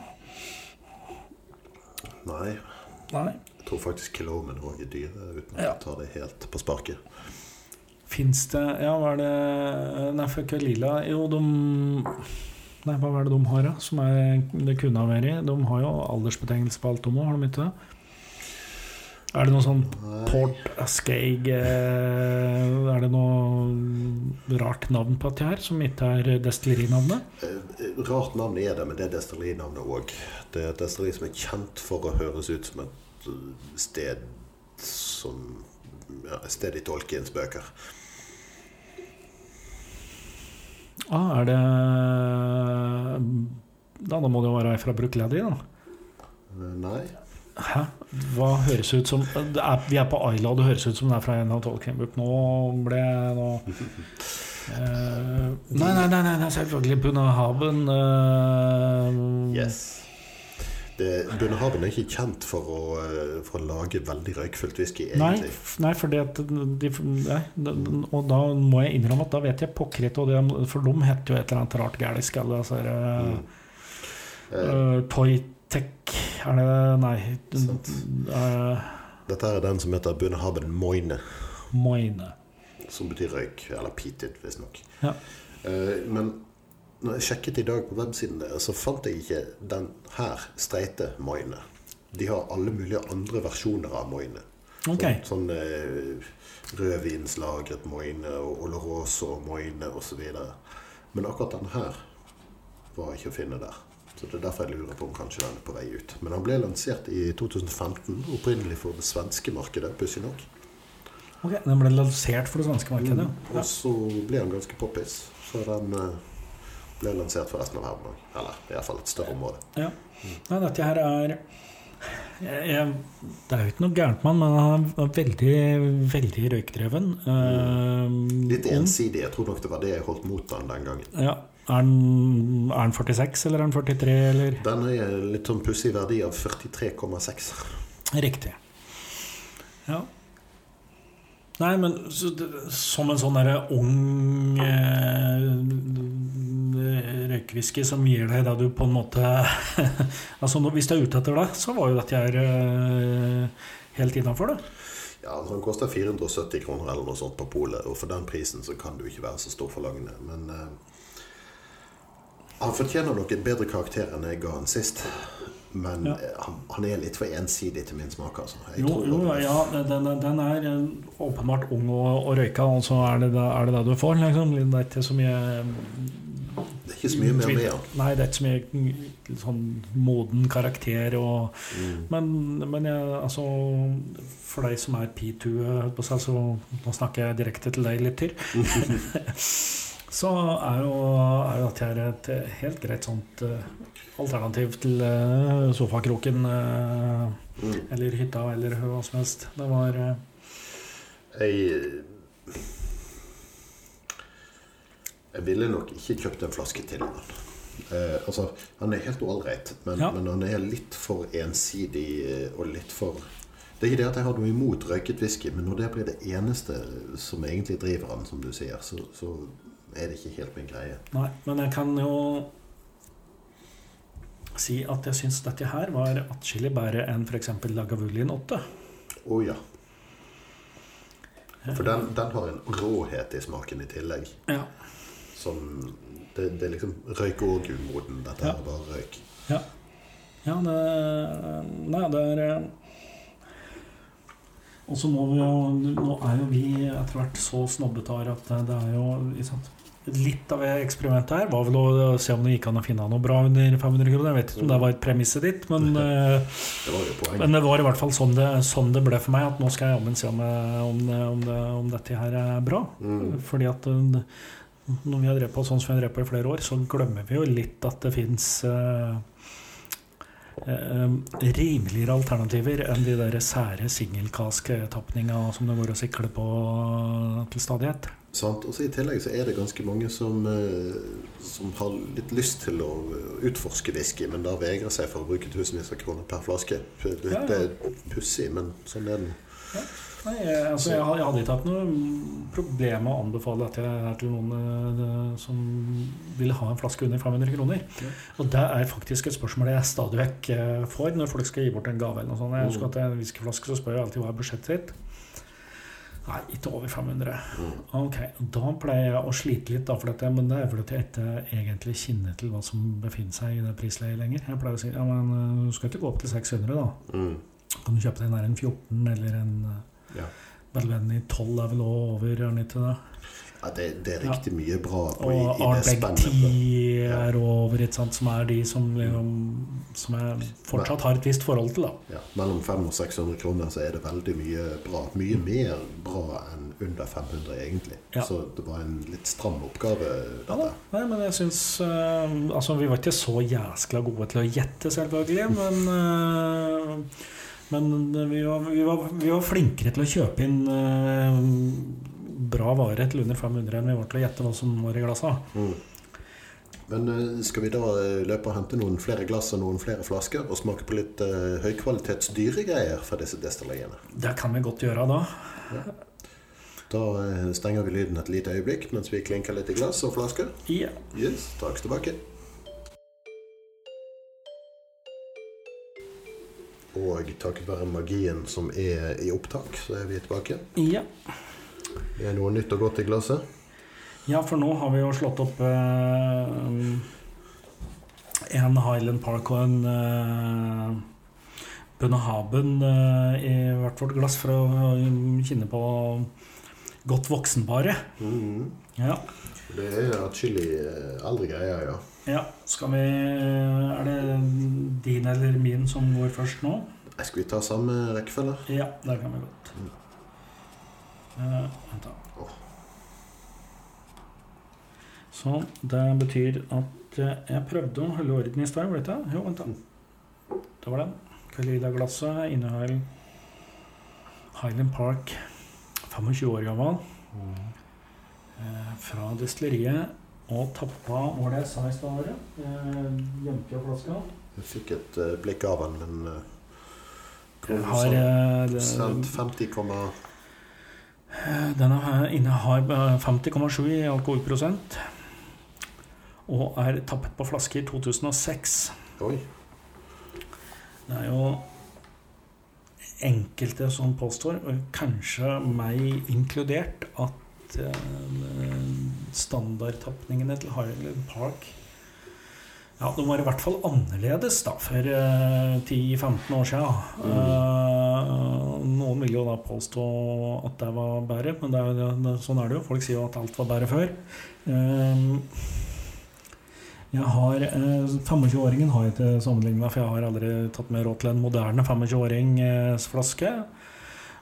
Nei, Nei. jeg tror faktisk Killomen òg er dyre, uten Ja. å ta det helt på sparket. Fins det Ja, hva er det Nei, for Kelila Jo, de Nei, hva er det de har, da? Som er, det kunne ha vært i? De har jo aldersbetegnelse på alt, de òg, har de ikke det? Er det noe sånn Port Askeig eh, Er det noe rart navn på dette her, som ikke er destillerinavnet? eh, Rart navn er det, men det er destillerinavnet òg. Det er et destilleri som er kjent for å høres ut som et eh, sted som ja, Et sted i Tolkiens bøker. Ah, er det Da, da må det jo være ei fra Brooklady, da. Nei. Hæ? Hva høres ut som er, Vi er på Isla, og det høres ut som det er fra en av Tolkien-bøk. Nå ble nå eh, Nei, nei, nei, nei, selvfølgelig Bunahaben. Eh, Yes. Det, Bunnahaven er ikke kjent for å, eh, for å lage veldig røykfullt whisky, egentlig. Nei, nei fordi at de, nei, Og da må jeg innrømme at da vet jeg pokker og det- for de heter jo et eller annet rart gælisk. Eller Altså, Mm. uh, Toytech Er det Nei. Uh, Dette er den som heter Bunnehaven Moine, Moine. som betyr røyk. Eller peated, visstnok. Ja. Uh, Men når jeg sjekket i dag på websiden deres, så fant jeg ikke den her streite Moine. De har alle mulige andre versjoner av Moine. Ok. Sånn, sånn eh, rødvinslagret Moine og Oloroso Moine osv. Men akkurat den her var ikke å finne der. Så det er derfor jeg lurer på om kanskje den er på vei ut. Men han ble lansert i 2015, opprinnelig for det svenske markedet, pussig nok. ok, Den ble lansert for det svenske markedet. Mm. Og så ble han ganske poppis. Så den eh, ble lansert for resten av verden òg. Eller iallfall et større område. Ja. Nei, dette her er jeg, jeg, Det er jo ikke noe gærent med han, men han er veldig, veldig røykdreven. Uh, Litt ensidig. Jeg tror nok det var det jeg holdt mot han den gangen. Ja. Er han, er han 46, eller er han 43, eller? Den er litt sånn pussig verdi av 43,6. Riktig. Ja. Nei, men så, som en sånn derre ung eh, røykviske som gir deg da du på en måte (laughs) Altså Hvis du er ute etter det, så var jo dette her eh, helt innafor, det. Ja, altså Den koster 470 kroner eller noe sånt på polet, og for den prisen så kan du ikke være så stor forlangende. Men eh, han fortjener nok en bedre karakter enn jeg ga han sist. Men Ja. eh, han, han er litt for ensidig til min smak, altså. Jo, tror jo, ja, den, den er eh, åpenbart ung og, og røyka, og så er det, er det det du får. Liksom. Det er ikke så mye Det er ikke så mye mer med han. Nei, det er ikke så mye sånn moden karakter og Mm. Men, men jeg, altså For deg som er P2, holdt på å si, så nå snakker jeg direkte til deg litt til. (laughs) så er jo, er jo dette her et helt greit sånt uh, alternativ til uh, sofakroken uh, Mm. eller hytta eller hva som helst. Det var Jeg Jeg ville nok ikke kjøpt en flaske til han. Altså, han er helt ålreit, men, Ja. men han er litt for ensidig og litt for Det er ikke det at jeg har noe imot røyket whisky, men når det blir det eneste som egentlig driver han, som du sier, så, så er det ikke helt min greie. Nei, men jeg kan jo si at jeg syns dette her var atskillig bedre enn f.eks. Lagavulin 8. Å ja. For den, den har en råhet i smaken i tillegg. Ja. Som Det, det er liksom røyk og umoden. Dette Ja. er bare røyk. Ja, ja det Nei, det er eh, Og så må vi jo Nå er jo vi etter hvert så snobbete at det er jo sant? Litt av eksperimentet her var vel å se om det gikk an å finne noe bra under 500 kroner. Jeg vet ikke om det var et premisset ditt, men, eh, Det var jo men det var i hvert fall sånn det, sånn det ble for meg. At nå skal jeg jammen se om, jeg- om, det- om, det, om dette her er bra. Mm. Fordi at eh, når vi har drevet på sånn som vi har drevet på i flere år, så glemmer vi jo litt at det fins rimeligere alternativer enn de der sære singelkask-tapninga som det går å sikler på til stadighet. Sant? Og så I tillegg så er det ganske mange som, eh, som har litt lyst til å utforske whisky, men da vegrer seg for å bruke tusenvis av kroner per flaske. Det, Ja, ja. det er pussig, men sånn er det. Nei, jeg, altså, jeg, jeg hadde ikke hatt noe problem med å anbefale dette her til noen det, som vil ha en flaske under 500 kroner. Ja. Og det er faktisk et spørsmål jeg stadig vekk eh, får når folk skal gi bort en gave. eller noe sånt. Jeg husker at en whiskyflaske så spør jeg alltid hva er budsjettet sitt. Nei, ikke over 500. Mm. Ok, Da pleier jeg å slite litt, da, for dette, men det er fordi at jeg ikke egentlig kjenner til hva som befinner seg i det prisleiet lenger. Jeg pleier å si ja, men eh, du skal ikke gå opp til 600, da. Mm. Kan du kjøpe deg nær en 14 eller en eh, Ja. i 12 er vel også over, er ikke det? Ja, det, det er riktig mye bra på, i, Og i det Ardbeg 10 spennet. er over, ikke sant? som er de som, liksom, som jeg fortsatt har et visst forhold til. da. Ja, mellom 500 og 600 kroner så er det veldig mye bra. Mye mer bra enn under 500, egentlig. Ja. Så det var en litt stram oppgave, Ja, dette. da. Nei, men jeg syns uh, Altså, vi var ikke så jæskla gode til å gjette, selvfølgelig, men eh, men vi var, vi, var, vi var flinkere til å kjøpe inn eh, bra vare til under 500 enn vi var til å gjette hva som var i glassa. Mm. Men eh, skal vi da eh, løpe og hente noen flere glass og noen flere flasker og smake på litt eh, høykvalitets dyregreier fra disse destilleriene? Det kan vi godt gjøre da. Da eh, stenger vi lyden et lite øyeblikk mens vi klinker litt i glass og flasker. Ja. Yes, straks tilbake. Og takket være magien som er i opptak, så er vi tilbake. ja. Det er noe nytt og godt i glasset. Ja, for nå har vi jo slått opp eh, en Highland Park og en eh, Bunnahaben eh, i hvert vårt glass for å kjenne på godt voksenbare. Mhm. Ja. Det er atskillig eh, eldre greier, ja. Ja. Skal vi Er det din eller min som går først nå? Jeg Skal vi ta samme rekkefølge? Ja, det kan vi godt. Vent da. Åh. Sånn. Det betyr at eh, jeg prøvde å holde orden i stad. var dette? Jo, vent, da. Det var den. Kalila-glasset inneholder Highland Park, 25 år gammel, eh, fra destilleriet. Og tappa Var det jeg sa i stad? Eh, Gjemte jo flaska. Jeg fikk et eh, blikk av den, men eh, Den har eh, Prosent 50, denne her inne har- eh, 50,7 i alkoholprosent. Og er tappet på flaske i 2006. Oi. Det er jo enkelte som påstår, kanskje meg inkludert, at eh, standardtapningene til Highland Park ja, De var i hvert fall annerledes da, for eh, 10-15 år siden. Mm. noen vil jo da påstå at det var bedre, men det er, det, sånn er det jo. Folk sier jo at alt var bedre før. Eh, jeg har eh, 25-åringen har jeg ikke sammenligna, for jeg har aldri tatt med råd til en moderne 25-årings flaske.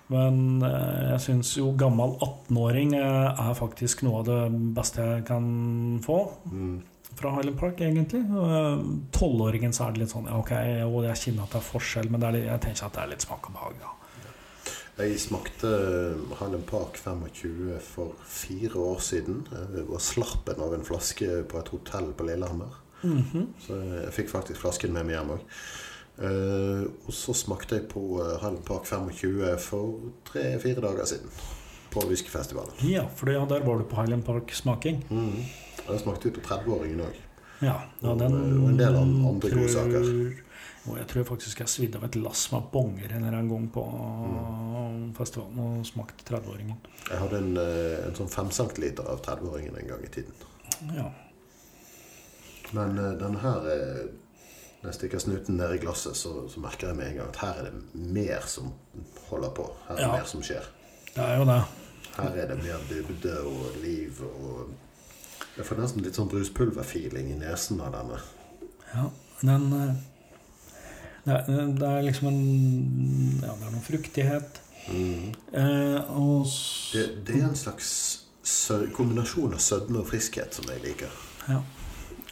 Men eh, jeg syns jo gammel 18-åring eh, er faktisk noe av det beste jeg kan få Mm. fra Highland Park, egentlig. Tolvåringen 12-åringen så er det litt sånn ja, Ok, og jeg kjenner at det er forskjell, men det er litt, jeg tenker at det er litt smak og behag, Ja. Jeg smakte Highland Park 25 for fire år siden. Jeg var slarpen av en flaske på et hotell på Lillehammer. Mhm. Så jeg fikk faktisk flasken med meg hjem òg. Og så smakte jeg på eh, Highland Park 25 for tre-fire dager siden. På whiskyfestivalen. Ja, for ja, der var du på Highland Park-smaking. Mm. Og smakte ut på 30-åringen òg. Ja, ja, Og, den eh, og en del andre tror- godsaker. Og jeg tror faktisk jeg svidde av et lass med bonger en eller annen gang på Mm. festivalen og smakte 30-åringen. Jeg hadde en, eh, en sånn 5 cm av 30-åringen en gang i tiden. Ja. Men eh, denne her eh, Når jeg stikker snuten ned i glasset, så, så merker jeg med en gang at her er det mer som holder på. Her er det Ja. mer som skjer. Det er jo det. Her er det mer dybde og liv og Jeg får nesten litt sånn bruspulverfeeling i nesen av denne. Ja, den eh, det er, det er liksom en Ja, det er noe fruktighet. Mm. Eh, og Det, det er en slags kombinasjon av sødme og friskhet som jeg liker. ja.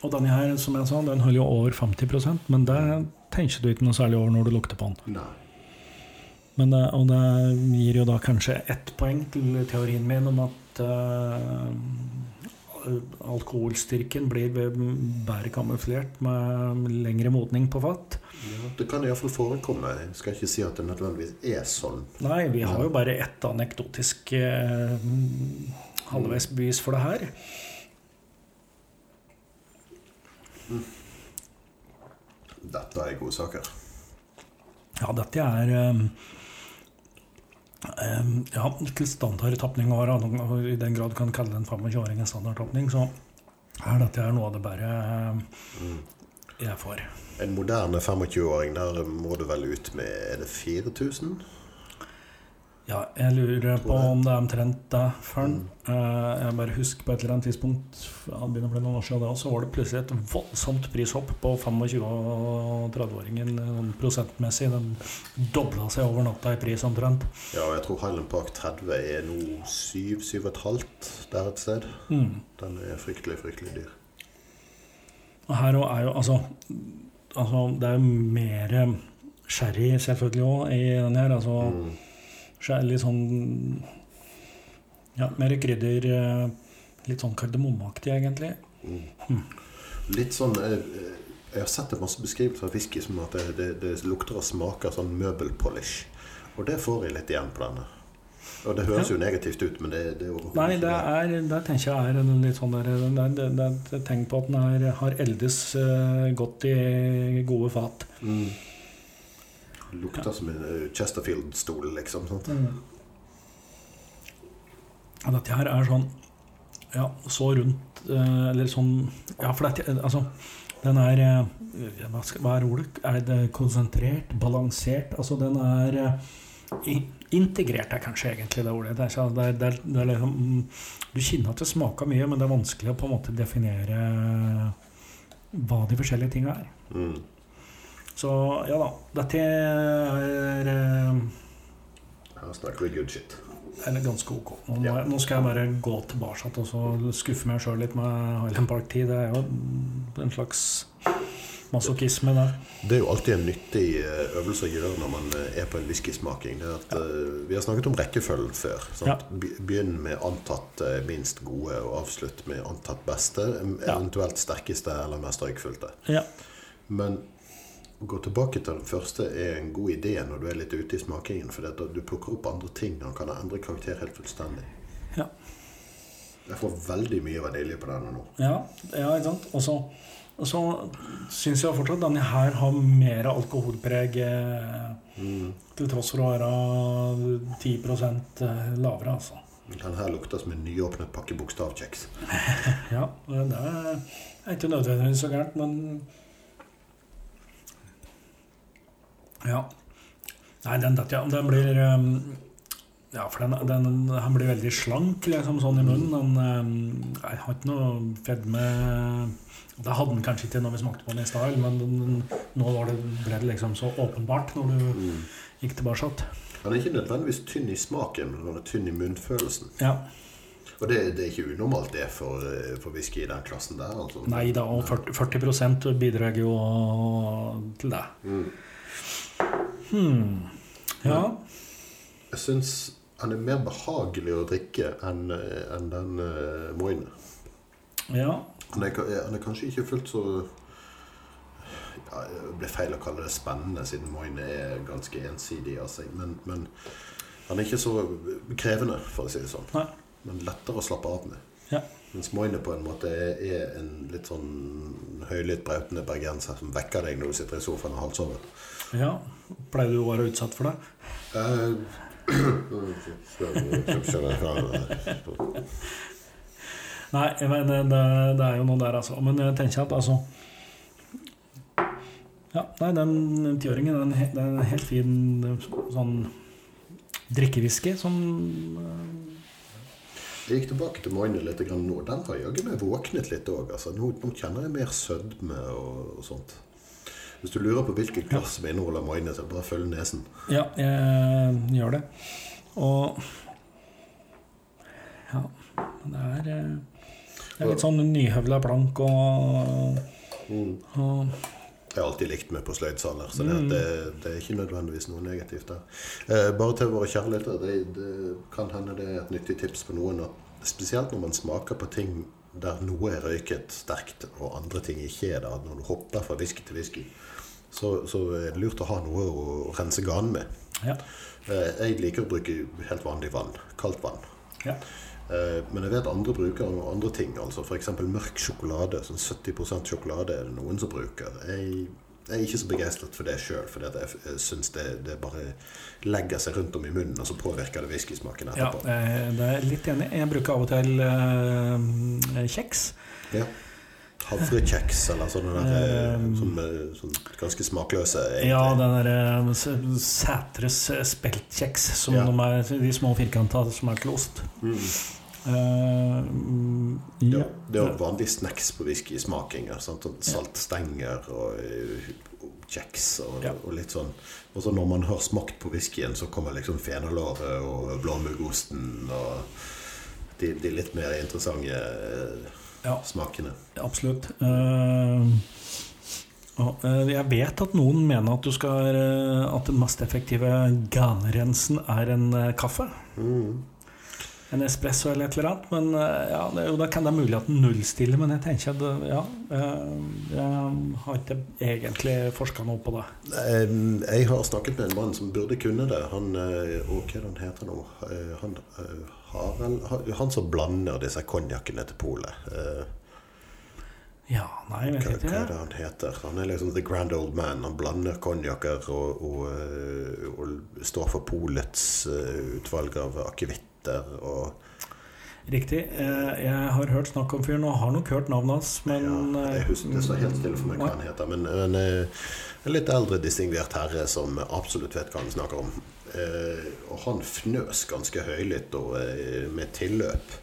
Og denne her, som jeg sa, den holder jo over 50% men det tenker du ikke noe særlig over når du lukter på den. Nei. Men det, og det gir jo da kanskje ett poeng til teorien min om at uh, alkoholstyrken blir bedre kamuflert med lengre modning på fat. Ja, det kan iallfall forekomme. Jeg skal ikke si at det nødvendigvis er sånn. Nei, vi har jo bare ett anekdotisk eh, halvveis bevis for det her. Dette er gode saker. Ja, dette er um, Ja, ikke standardtapning i den grad du kan kalle en 25-åring en standardtapning, så er dette er noe av det bare um, jeg får. En moderne 25-åring, der må du vel ut med Er det 4000? Ja, jeg lurer på om det er omtrent det før. Mm. Eh, Jeg bare husker på et eller annet tidspunkt det begynner å bli noen år siden da, så var det plutselig et voldsomt prishopp på 25- og 30-åringen sånn prosentmessig. Den dobla seg over natta i pris omtrent. Ja, og jeg tror Highland Park 30 er nå 7-7,5 der et sted. Mm. Den er fryktelig, fryktelig dyr. Og her òg er jo altså, altså Det er jo mer sherry selvfølgelig òg i den her. Altså Mm. Litt sånn Ja, mer krydder. eh, Litt sånn kardemommeaktig, egentlig. Mm. Mm. Litt sånn Jeg har sett en masse beskrivelser av whisky som at det, det, det lukter og smaker sånn møbelpolish. Og det får jeg litt igjen på denne. Og det høres jo negativt ut, men det, det er Nei, det er, det tenker jeg er en litt sånn der, det, er- det, det er et tegn på at den er, har eldes eh, godt i gode fat. Mm. Lukter som en eh, Chesterfield-stol, liksom. Sant? Og dette her er sånn Ja, så rundt eh, Eller sånn Ja, for dette Altså, den er eh, Hva, skal, hva er ordet? Er det konsentrert? Balansert? Altså, den er eh, Integrert er kanskje egentlig det ordet. Det er, det er, det er, det er liksom, mm, du kjenner at det smaker mye, men det er vanskelig å på en måte definere hva de forskjellige tinga er. Mm. Så ja da. Dette er eh, Her snakker vi good shit. Eller ganske ok. Nå, Ja. nå skal jeg bare gå tilbake og så skuffe meg sjøl litt med Highland Park-tid. Det er jo en slags masochisme der. Det er jo alltid en nyttig eh, øvelse å gjøre når man eh, er på en whiskysmaking. Ja. eh, vi har snakket om rekkefølgen før. Be- Begynn med antatt eh, minst gode, og avslutt med antatt beste. Eventuelt sterkeste eller mest røykfylte. Ja. Men å gå tilbake til den første er en god idé når du er litt ute i smakingen. For du plukker opp andre ting. Den kan endre karakter helt fullstendig. Ja. Jeg får veldig mye vanilje på denne nå. Ja, ja ikke sant? Og så, så syns jeg fortsatt denne her har mer alkoholpreg, eh, Mm. til tross for å være 10 lavere, altså. Den her lukter som en nyåpnet pakke bokstavkjeks. (laughs) Ja, det er ikke nødvendigvis så gærent, men Ja. Nei, den, dette, ja, den blir um, Ja, for den, den, han blir veldig slank, liksom, sånn i munnen. Den um, jeg har ikke noe fedme Det hadde den kanskje ikke når vi smakte på den i stad, men den, nå var det, ble det liksom så åpenbart når du Mm. gikk tilbake. Han er ikke nødvendigvis tynn i smaken, men han er tynn i munnfølelsen. Ja. Og det, det er ikke unormalt det for, eh, for whisky i den klassen der. Altså. Nei da, og 40, 40 bidrar jo til det. Mm. Hmm. Ja. Jeg syns han er mer behagelig å drikke enn en den uh, Moine. ja. Han er, han er kanskje ikke fullt så ja, Det blir feil å kalle det spennende, siden Moine er ganske ensidig av seg. Men, men han er ikke så krevende, for å si det sånn. Nei. Men lettere å slappe av med. Ja. Mens Moine på en måte er, er en litt sånn høylytt brautende bergenser som vekker deg når du sitter i sofaen og halvsover. Ja. Pleier du å være utsatt for det? Eh, Nei, men det, det, det er jo noe der, altså. Men jeg tenker at altså Ja, nei, den tiåringen det er en helt fin sånn drikkewhisky som Jeg gikk tilbake til Moine litt nå. Den har jaggu meg våknet litt òg. Altså. Nå, nå kjenner jeg mer sødme og, og sånt. Hvis du lurer på hvilket glass som inneholder Moine, så bare følg nesen. Ja, jeg gjør det. Og Ja, det er eh, Det er litt sånn nyhøvla plank og, og Jeg har alltid likt meg på sløydsaler, så det, Mm. det, det er ikke nødvendigvis noe negativt der. Eh, bare til våre kjærligheter, det, det kan hende det er et nyttig tips for noen. At spesielt når man smaker på ting der noe er røyket sterkt, og andre ting ikke er det. Når du hopper fra whisky til whisky, så, så er det lurt å ha noe å rense ganen med. Ja. Eh, jeg liker å bruke helt vanlig vann. Kaldt vann. ja. Eh, Men jeg vet andre bruker andre ting. altså F.eks. mørk sjokolade. Sånn 70 sjokolade er det noen som bruker. Jeg, jeg er ikke så begeistret for det sjøl, for jeg, syns det, det bare legger seg rundt om i munnen, og så påvirker det whiskysmaken etterpå. Ja, det er litt enig. Jeg bruker av og til eh, kjeks. Ja. Havrekjeks eller sånne der, som, Eh, eh, sånn ganske smakløse egentlig. Ja, den derre Sætres speltkjeks, som Ja. de er de små firkanta som er til ost. Mm. Eh, mm, Ja, ja. det er jo vanlig snacks på whiskysmakinger. sant? Sånn Saltstenger og, eh, og kjeks og, Ja. og litt sånn. Og så når man har smakt på whiskyen, så kommer liksom fenalåret og blåmuggosten og de, de litt mer interessante eh, Ja. smakene. Absolutt. Uh, eh, jeg vet at noen mener at, du skal, eh, at den mest effektive ganerensen er en eh, kaffe. Mm. En espresso eller et eller annet. Men eh, ja, det, jo, da kan det være mulig at den nullstiller, men jeg tenker at ja, jeg, jeg har ikke egentlig forska noe på det. Eh, Jeg har snakket med en mann som burde kunne det. Han, okay, han heter nå? Eh, Han, eh, han- han som blander disse konjakkene til polet. Eh, Ja, nei, jeg Hva, ikke. hva er det han heter? Han er liksom the grand old man. Han blander konjakker og, og, eh, og står for polets eh, utvalg av akevitter og Riktig. Eh, Jeg har hørt snakk om fyren, og har nok hørt navnet hans, men ja, jeg eh, husker, Det står helt stille for meg hva han heter. Men en, eh, en litt eldre, distingvert herre som absolutt vet hva han snakker om. Og han fnøs ganske høylytt og med tilløp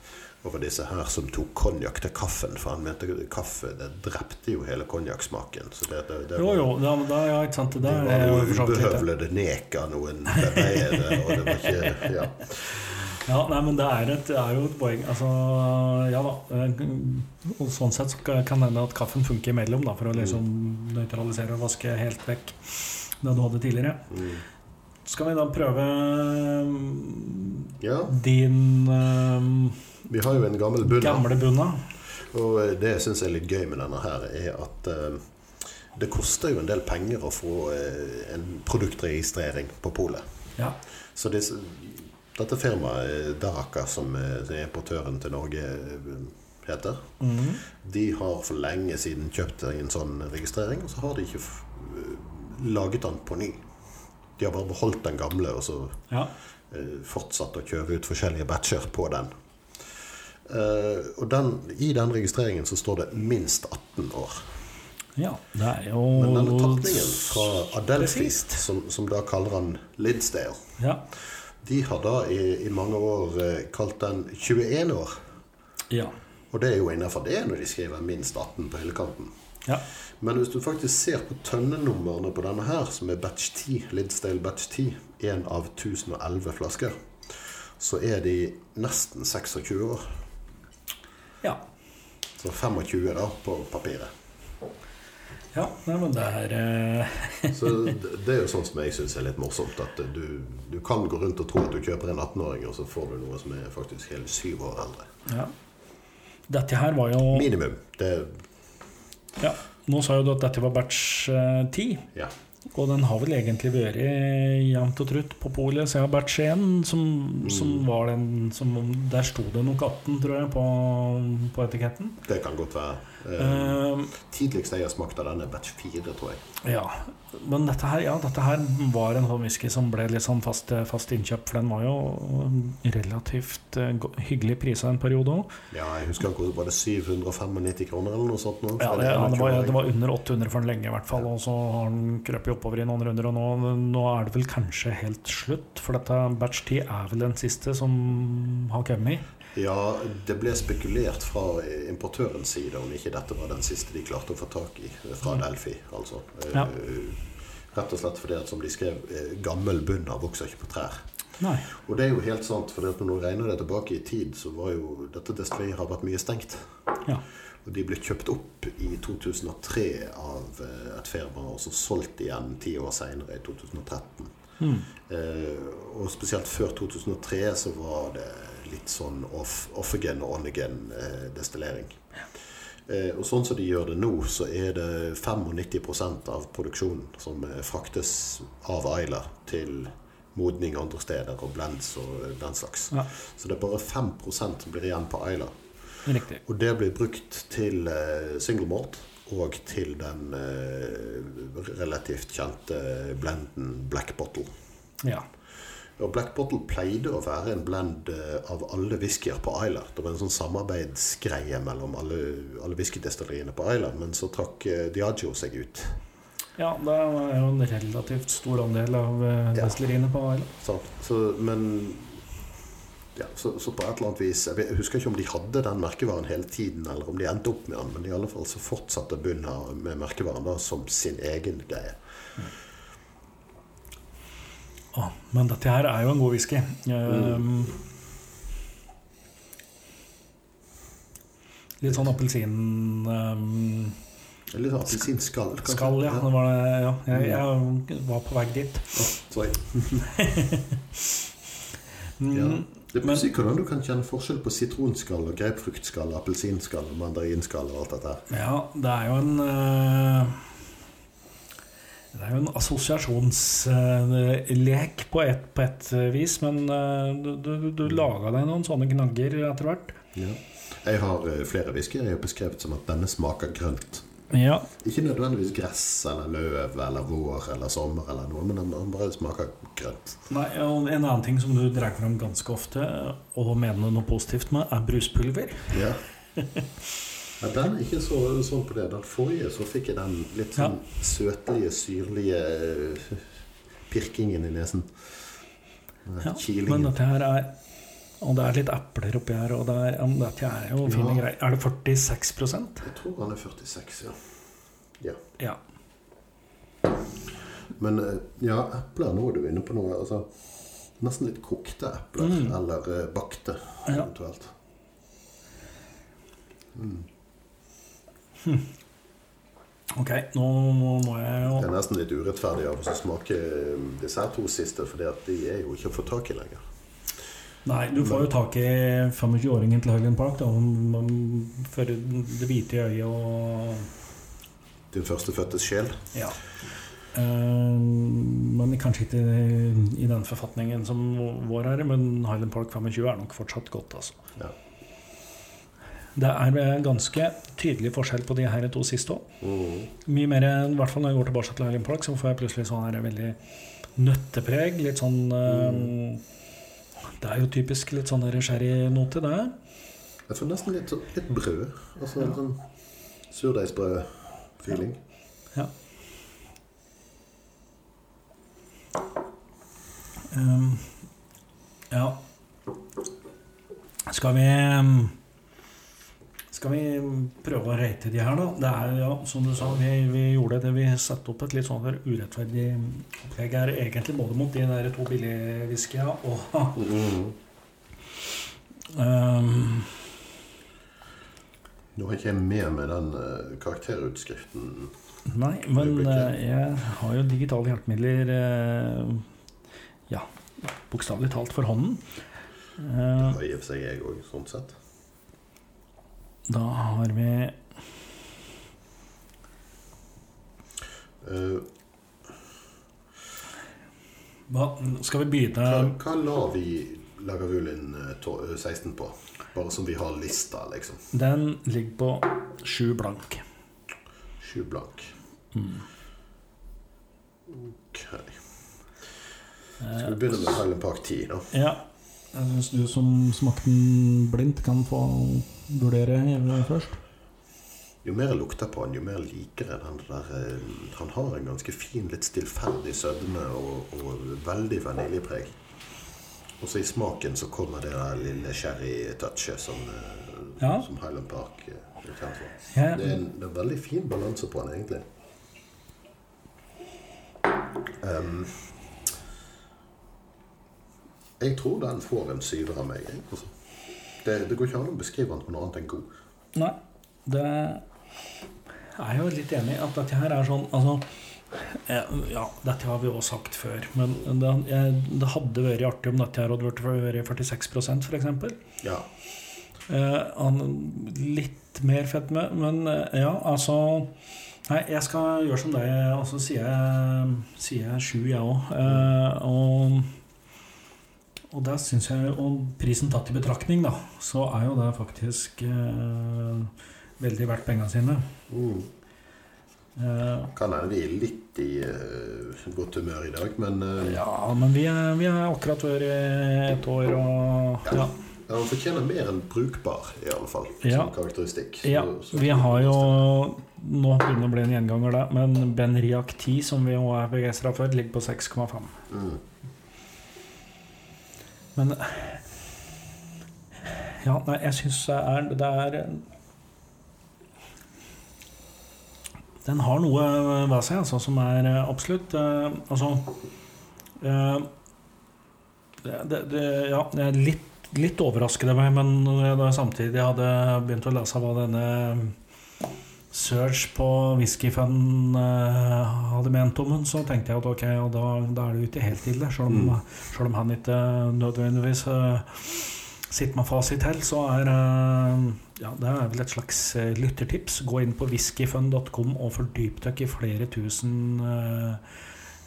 over disse her som tok konjakk til kaffen. For han mente kaffe det drepte jo hele konjakksmaken. Jo, det, det, det Jo, jo, ja, ikke sant. Det Det var jo ubehøvlede nek av noen bebeiere, og det var ikke Ja. Ja, nei, men det er, et, det er jo et poeng. Altså, ja da. eh, Og sånn sett så kan det hende at kaffen funker imellom, da, for å liksom nøytralisere og vaske helt vekk det du hadde tidligere. Mm. Skal vi da prøve ja. din um, Vi har jo en gammel bunna. gamle bunna? Og det jeg syns er litt gøy med denne her, er at eh, det koster jo en del penger å få eh, en produktregistrering på polet. Ja. Så disse, dette firmaet, eh, Daraka, som eh, som importøren til Norge eh, heter, mm. de har for lenge siden kjøpt en sånn registrering, og så har de ikke laget den på ny. De har bare beholdt den gamle, og så ja. fortsatt å kjøre ut forskjellige batcher på den. Og den, I den registreringen så står det minst 18 år. ja. Det er jo Men denne tapningen fra Adelfist, som, som da kaller han Lidsdale, Ja. De har da i, i mange år eh, kalt den 21 år. ja. Og det er jo innafor det når de skriver minst 18 på hyllekanten. ja. Men hvis du faktisk ser på tønnenumrene på denne her, som er batch 10, Lidsdale batch 10, en av 1011 flasker, så er de nesten 26 år. ja. Så 25 da, på papiret. Ja, nei, men det er eh, Så (laughs) det er jo sånn som jeg syns er litt morsomt. At du, du kan gå rundt og tro at du kjøper en 18-åring, og så får du noe som er faktisk hele syv år eldre. Ja. Dette her var jo Minimum. Det ja, Nå sa jo du at dette var batch eh, 10. Ja. Og den har vel egentlig vært jevnt og trutt på polet siden batch 1, som, som var den som Der sto det nok 18, tror jeg, på, på etiketten. Det kan godt være. Eh, Eh, tidligst jeg har smakt av den, er batch 4, tror jeg. ja. Men dette her, ja, dette her var en sånn whisky som ble litt sånn fast, fast innkjøp, for den var jo relativt eh, hyggelig prisa en periode òg. Ja, jeg husker ikke, var det 795 kroner eller noe sånt. Nå, Ja, det, ja, det, var, det var under 800 for den lenge, i hvert fall. Og så har den krøpet oppover i noen runder, og nå, nå er det vel kanskje helt slutt. For dette batch 10 er vel den siste som har kommet. Ja, det ble spekulert fra importørens side om ikke dette var den siste de klarte å få tak i fra Delphi. Altså. Eh, Ja. Rett og slett fordi at, som de skrev, eh, gammel bunner vokser ikke på trær. Nei. Og det er jo helt sant, for når du regner det tilbake i tid, så var jo dette destilleriet har vært mye stengt. Ja. Og de ble kjøpt opp i 2003 av eh, et firma, og så solgt igjen ti år seinere, i 2013. Mm. Eh, og spesielt før 2003 så var det litt sånn off, off-again og on-again eh, destillering. Eh, og sånn som de gjør det nå, så er det 95% av produksjonen som eh, fraktes av Ayla til modning andre steder og blends og den slags. Ja. Så det er bare 5 som blir igjen på. Riktig. Og det blir brukt til single malt og til den relativt kjente blenden Black Bottle. Ja. Og Black Bottle pleide å være en blend eh, av alle whiskyer på Island. Det var en sånn samarbeidsgreie mellom alle, alle whiskydestilleriene på Island, men så trakk Diagio Diageo seg ut. ja, det er jo en relativt stor andel av destilleriene Ja. på Island. Sant? Så, men ja, så, så på et eller annet vis Jeg husker ikke om de hadde den merkevaren hele tiden, eller om de endte opp med den, men i alle fall så fortsatte Bunna med merkevaren da som sin egen greie. Å, men dette her er jo en god whisky. Um, litt sånn appelsin um, Litt sånn appelsinskall, kanskje? skall, ja. Det var det, ja. Jeg, jeg var på vei dit. Sorry. (laughs) Mm, Ja. Det er pussig hvordan du kan kjenne forskjell på sitronskall, grapefruktskall, appelsinskall, mandarinskall og alt dette her. Ja, det er jo en eh, Det er jo en assosiasjonslek på et, på et vis, men eh, du, du, du laga deg noen sånne knagger etter hvert. Ja. Jeg har eh, flere whiskyer jeg har beskrevet som at denne smaker grønt. Ja. Ikke nødvendigvis gress eller løv eller vår eller sommer eller noe, men den den bare smaker grønt. Nei, og En annen ting som du drar fram ganske ofte, og mener noe positivt med, er bruspulver. Ja. (laughs) Ja, den er ikke så, sånn på det. Den forrige så fikk jeg den litt sånn søtlige, syrlige eh, pirkingen i nesen. Ja, kilingen. men dette her er Og det er litt epler oppi her, og det er, ja, dette er jo fine Ja. greier. Er det 46 Jeg tror han er 46, ja. ja. Ja. Men eh, ja, epler, nå er du inne på noe. Altså, nesten litt kokte epler. Mm. Eller bakte, bakte, Ja. Eventuelt. Ok, nå må jeg Det er nesten litt urettferdig av oss å smake eh, disse to siste, for de er jo ikke å få tak i lenger. Nei, du får jo tak i 25-åringen til Highland Park, da, for det hvite øyet og Din førstefødtes sjel. Ja. Eh, men kanskje ikke i den forfatningen som vår er, men Highland Park 25 er nok fortsatt godt, altså. Ja. Det er eh, ganske tydelig forskjell på de her to siste òg. Mm. Mye mer, i hvert fall når jeg går tilbake til Erling Park, så får jeg plutselig sånn her veldig nøttepreg. Litt sånn mm. Det er jo typisk litt sånn sherrynote, det. Jeg får nesten litt, litt brød. Altså en sånn surdeigsbrød-feeling. Ja. Ehm, ja. Skal vi ehm, Skal vi prøve å rate de her, da? Det er ja, som du sa, vi, vi gjorde det. Vi satte opp et litt sånn urettferdig opplegg her. Egentlig både mot de der to billige whiskyene og (laughs) Mhm. um, Nå har ikke jeg med meg den uh, karakterutskriften. Nei, men eh, jeg har jo digitale hjelpemidler uh, Ja, bokstavelig talt for hånden. Det Eh, har i og for seg jeg òg, sånn sett. Da har vi Eh, hva, Skal vi begynne hva, hva la vi Lagavulin eh, to- eh, 16 på? Bare som vi har lista, liksom. Den ligger på sju blank. Sju blank. Mm. Ok. Eh, Skal vi begynne med Highland Park 10, da? Ja. Jeg syns du som smakte den blindt, kan få vurdere først. Jo mer jeg lukter på han, jo mer liker jeg den der eh, Han har en ganske fin, litt stillferdig sødme og, og veldig vaniljepreg. Og så i smaken så kommer det der lille sherry-touchet som, eh, Ja. som Highland Park eh, er kjent for. Det er en, det er en veldig fin balanse på han, egentlig. Um, jeg tror den får en syver av meg. Altså. Det, det går ikke an å beskrive den på noe annet enn god. Nei, det er jo litt enig i at dette her er sånn Altså, ja, dette har vi også sagt før, men det, jeg, det hadde vært artig om dette her hadde vært vært 46 f.eks. Ja, Eh, litt mer fedme, men eh, ja, altså Nei, jeg skal gjøre som deg, og så sier jeg, sier jeg sju, jeg òg. Eh, og og det syns jeg Og prisen tatt i betraktning, da, så er jo det faktisk eh, veldig verdt penga sine. mm. Eh, Kan hende vi er litt i eh, godt humør i dag, men uh, ja, men vi er, vi er akkurat vært et år og Ja. han fortjener mer enn brukbar, i alle fall, Ja. som karakteristikk. Så- Ja, så- vi har jo Nå begynner det å bli en gjenganger, da, men Ben Riak 10, som vi òg er begeistra for, ligger på 6,5. mm. Men Ja, nei, jeg syns det er Det er Den har noe ved seg altså, som er eh, absolutt eh, Altså eh, det, det, Ja, jeg er litt, litt overrasket over meg, men når jeg samtidig hadde begynt å lese hva denne Surge på whiskyfun uh, hadde ment om henne, så tenkte jeg at ok, da, da er det ute ikke helt ille. Selv om, Mm. selv om han ikke nødvendigvis uh, sitter med fasit helt, så er uh, ja, det er vel et slags uh, lyttertips. Gå inn på whiskyfun.com og fordyp dere i flere tusen uh,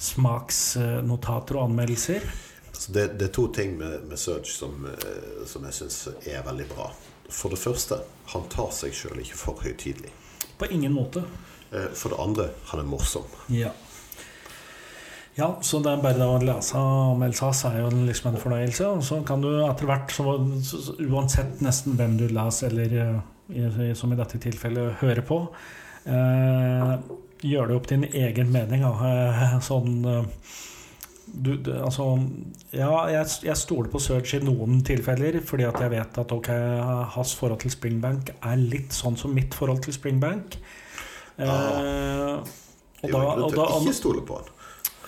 smaksnotater og anmeldelser. Så det, det er to ting med, med Surge som, eh, som jeg syns er veldig bra. For det første, han tar seg sjøl ikke for høytidelig. På ingen måte. Eh, For det andre, han er morsom. Ja. Ja, så det er bare å lese om Elsas er jo liksom en fornøyelse. Og så kan du etter hvert, så, uansett nesten hvem du leser, eller eh, som i dette tilfellet hører på, eh, gjøre det opp din egen mening. Da. (laughs) Sånn eh, du, altså, ja, jeg, jeg stoler på Search i noen tilfeller, fordi at jeg vet at ok, hans forhold til Springbank er litt sånn som mitt forhold til Springbank. Eh, og jo da, og da, ikke stole på han.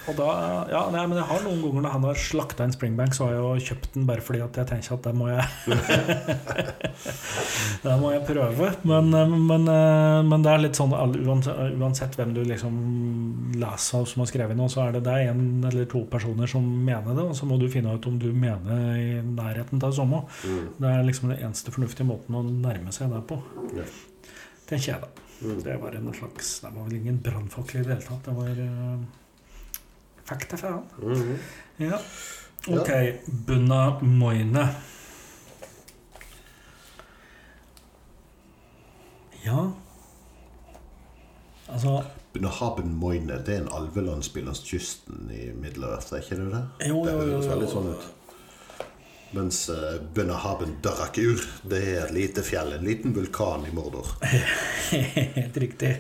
Og da ja, nei, men jeg har noen ganger når han har slakta en Springbank, så har jeg jo kjøpt den bare fordi at jeg tenker at det må jeg (laughs) Det må jeg prøve. Men, eh, men, eh, men det er litt sånn uansett, hvem du liksom leser som har skrevet noe, så er det, det er en eller to personer som mener det, og så må du finne ut om du mener i nærheten av samme. Mm. Det er liksom den eneste fornuftige måten å nærme seg det på. Ja. Tenker jeg, da. Mm. Det var en slags Det var vel ingen brannfakkel i det hele tatt. Det var uh, fakta, faen. -hmm. Ja. Ok. Bunna Moine. Ja Altså Nahaben Moine det er en alvelandsby langs kysten i Middle-Earth, er ikke det det? Jo, Det jo, jo, høres veldig sånn ut. Mens uh, Bunahaben Darakur det er et lite fjell, en liten vulkan i Mordor. (laughs) Helt riktig.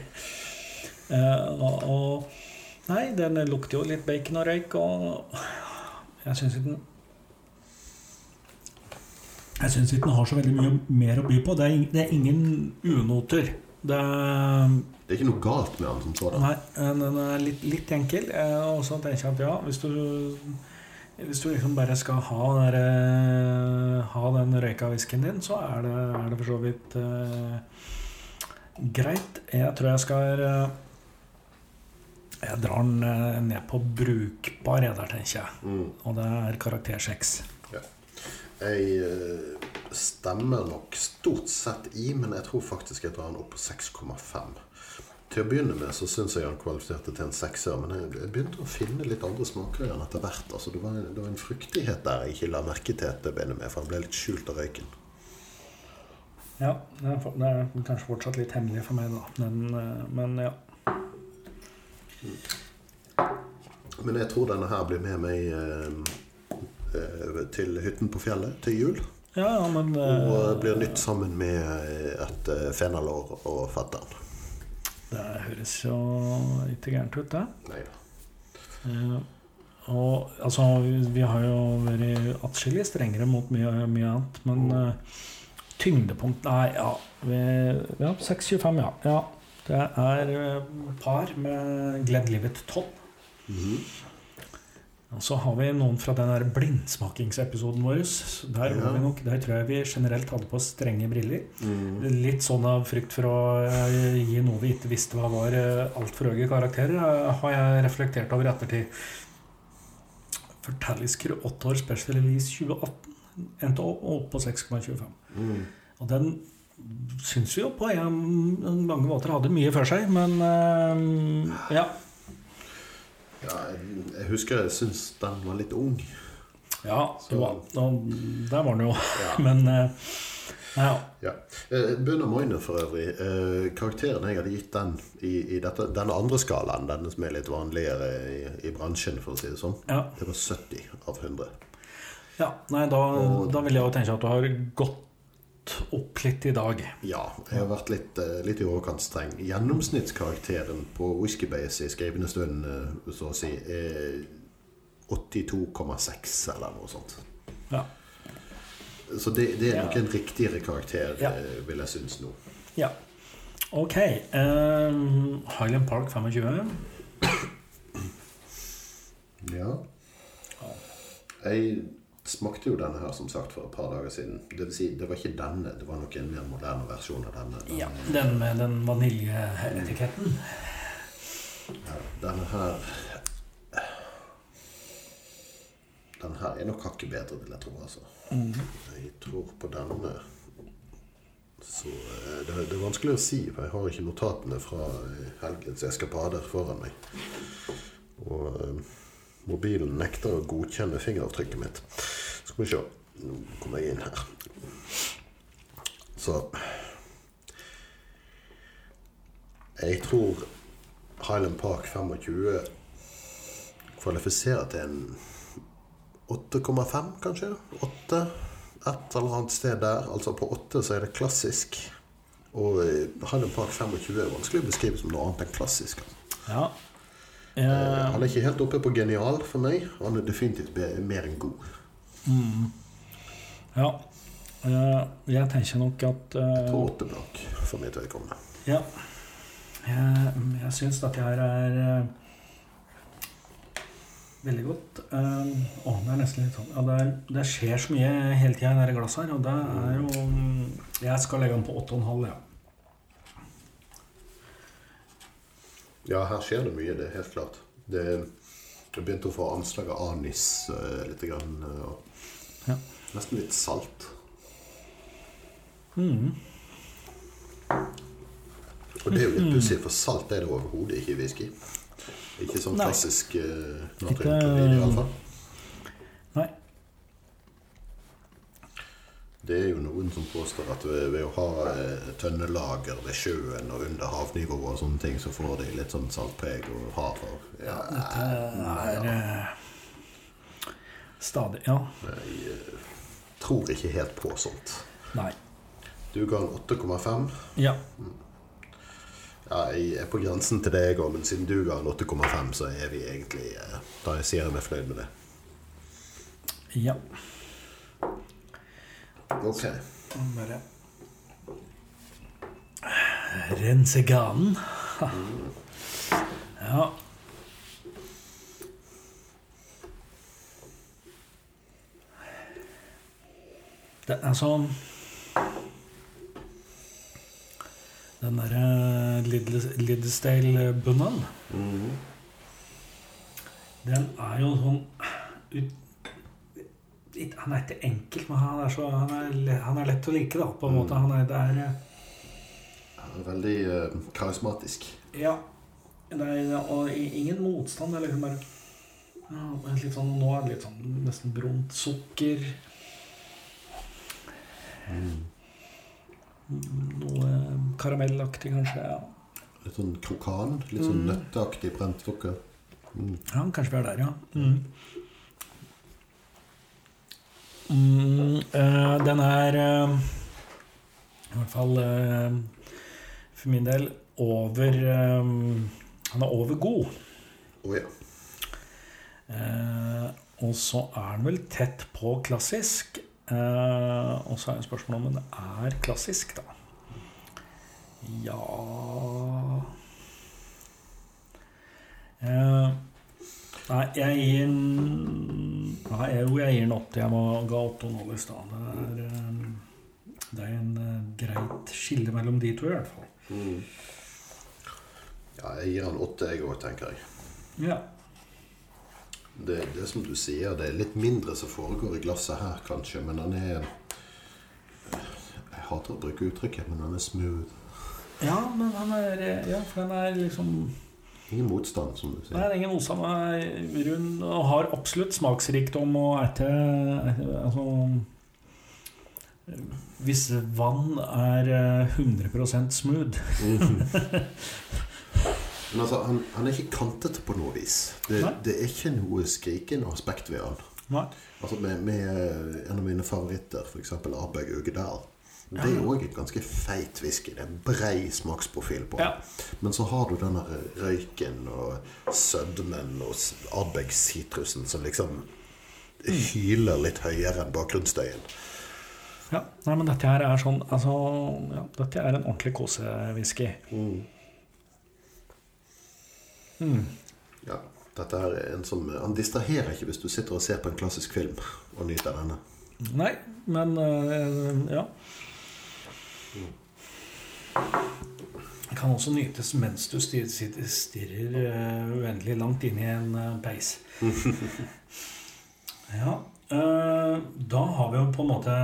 Uh, og, og Nei, den lukter jo litt bacon og røyk, og jeg syns ikke den Jeg syns ikke den har så veldig mye mer å by på. Det er, det er ingen unoter. Det er Det er ikke noe galt med han som sådan. Nei, den er litt, litt enkel. eh, Og så tenker jeg at ja, hvis du hvis du liksom bare skal ha, den der, eh, ha den røyka whiskyen din, så er det, er det for så vidt uh, greit. Jeg tror jeg skal eh, Jeg drar den eh, ned på brukbar, jeg der, tenker jeg. Mm. Og det er karakter 6. Jeg eh, stemmer nok stort sett i, men jeg tror faktisk jeg drar den opp på 6,5. Til å begynne med så syns jeg han kvalifiserte til en sekser, men jeg, begynte å finne litt andre smaker i han etter hvert. Altså, det, var en, det var en fruktighet der jeg ikke la merke til til å begynne med, for han ble litt skjult av røyken. Ja, det er, det er kanskje fortsatt litt hemmelig for meg, da. Men, eh, men ja. Men jeg tror denne her blir med meg eh, eh, til hytten på fjellet til jul. Ja, ja, men eh, Og blir nytt sammen med et eh, fenalår og fetteren. Det høres jo ikke gærent ut, det. Nei da. Eh, og altså, vi, vi har jo vært atskillig strengere mot mye, mye annet, men eh, tyngdepunkt Nei, ja. Vi, ja 6,25, ja. ja. Det er eh, par med Glenlivet 12. Mhm. Og så har vi noen fra den der blindsmakingsepisoden vår. Der, Ja. vi nok, der tror jeg vi generelt hadde på strenge briller. Mm. Litt sånn av frykt for å eh, gi noe vi ikke visste hva var uh, altfor høye karakterer, eh, har jeg reflektert over i ettertid. Fortellisker 8 år Special Release 2018 endte opp på 6,25. Mm. Og den syns vi jo på en, mange måter hadde mye for seg, men uh, ja. Ja, jeg, husker jeg syns den var litt ung. Ja, det jo, og der var den jo. Ja. (laughs) Men uh, ja. Ja. Eh, Bunna Moine for øvrig. Karakteren jeg hadde gitt den i, i dette, denne andre skalaen, denne som er litt vanligere i, i bransjen, for å si det sånn, ja. det var 70 av 100. ja. Nei, da, Og- da vil jeg jo tenke at du har gått opp litt i dag. Ja, jeg har vært litt, eh, litt i overkant streng. Gjennomsnittskarakteren på Whiskybase i skrivende stund, eh, så å si, er 82,6 eller noe sånt. Ja. Så det, det er nok Ja. en riktigere karakter, Ja. eh, vil jeg synes nå. ja. Ok. Um, Highland Park 25. Ja. Jeg smakte jo denne her som sagt for et par dager siden. Det vil si, det var ikke denne, det var nok en mer moderne versjon av denne. denne. Ja, Den med den vaniljeetiketten. ja, denne her Den her er nok hakket bedre, vil jeg tro. altså. Jeg tror på denne Så eh, det, det er vanskelig å si, for jeg har ikke notatene fra eh, helgens eskapader foran meg. Og eh, mobilen nekter å godkjenne fingeravtrykket mitt. Skal vi se. Nå kommer jeg inn her. Så Jeg tror Highland Park 25 kvalifiserer til en 8,5, kanskje? 8? Et eller annet sted der. Altså på 8 så er det klassisk. Og eh, Highland Park 25 er vanskelig å beskrive som noe annet enn klassisk. Ja. Eh, Han er ikke helt oppe på genial for meg. Han er definitivt mer enn god. ja. Uh, jeg tenker nok at eh, På åtte blank for mitt vedkommende. Ja. Jeg, jeg syns dette her er eh, veldig godt. Å, det er nesten litt sånn ja, det, er, det skjer så mye hele tida i dette glasset her, og det er jo mm, Jeg skal legge den på 8,5, ja. Ja, her skjer det mye, det er helt klart. Det, jeg begynte å få anslag av anis uh, litt. Grann, uh, Ja. Nesten litt salt. Mm. Og det er jo litt pussig, for salt er det overhodet ikke i whisky. Ikke sånn klassisk uh, Ikke- natriumklorid, i alle fall. Nei. Det er jo noen som påstår at ved, ved å ha eh, tønnelager ved sjøen og under havnivå og sånne ting, så får de litt sånn saltpreg og hav og ja, Dette er ja. eh, stadig Ja. Jeg eh, tror ikke helt på sånt. Nei. Du ga en 8,5. Ja. Ja, jeg er på grensen til det jeg òg, men siden du ga en 8,5, så er vi egentlig eh, Da sier jeg meg fornøyd med det. Ja. Ok. Bare rense ganen. Ja. Det er sånn Den derre Liddesdale-bunnen, den er jo sånn ut, Han er ikke enkel, men han er, så, han er, han er lett å like, da, på en måte. Han er, det er eh, Ja, Veldig uh, karismatisk. Ja. Det er, og ingen motstand. Det er liksom bare ja, er litt sånn, Nå er det litt sånn nesten brunt sukker. Noe karamellaktig, kanskje. Ja, Litt sånn krokan. Litt sånn nøtteaktig brent sukker. ja kanskje vi er der, ja. Mm. Mm, eh, den er eh, i hvert fall eh, for min del over Han er over god. Oh, ja. Og så er den vel tett på klassisk. Og så er jo spørsmålet om den er klassisk, da. Ja Nei, jeg gir den Nei, jeg, jo, jeg gir den 80. Jeg må ga 8,5 i stad. Det er, eh, det er en eh, greit skille mellom de to, i hvert fall. ja jeg gir han åtte, jeg òg, tenker jeg. Ja. Det, det er som du sier, det er litt mindre som foregår i glasset her, kanskje, men han er Jeg hater å bruke uttrykket, men han er smooth. ja, men han er Ja, for den er liksom Ingen motstand, som du Nei, sier. er ingen motstand. Er rund og har absolutt smaksrikdom og er til Altså Hvis vann er eh, 100 smooth (laughs) Men altså, han, han er ikke kantete på noe vis. Det, det er ikke noe skrikende aspekt ved han. Nei. Altså med, med en av mine favoritter, f.eks. Abeg Ugedal. Det er òg et ganske feit whisky. Det er en brei smaksprofil på den. Ja. Men så har du denne røyken og sødmen og Ardbeg-sitrusen som liksom hyler litt høyere enn bakgrunnsstøyen. Ja, nei, men dette her er sånn Altså, ja, dette er en ordentlig kosewhisky. Ja. Dette er en som, Han distraherer ikke hvis du sitter og ser på en klassisk film og nyter denne. Nei, men øh, ja. Det kan også nytes mens du stirrer, øh, uendelig langt inn i en uh, peis. (laughs) ja. uh, da har vi jo på en måte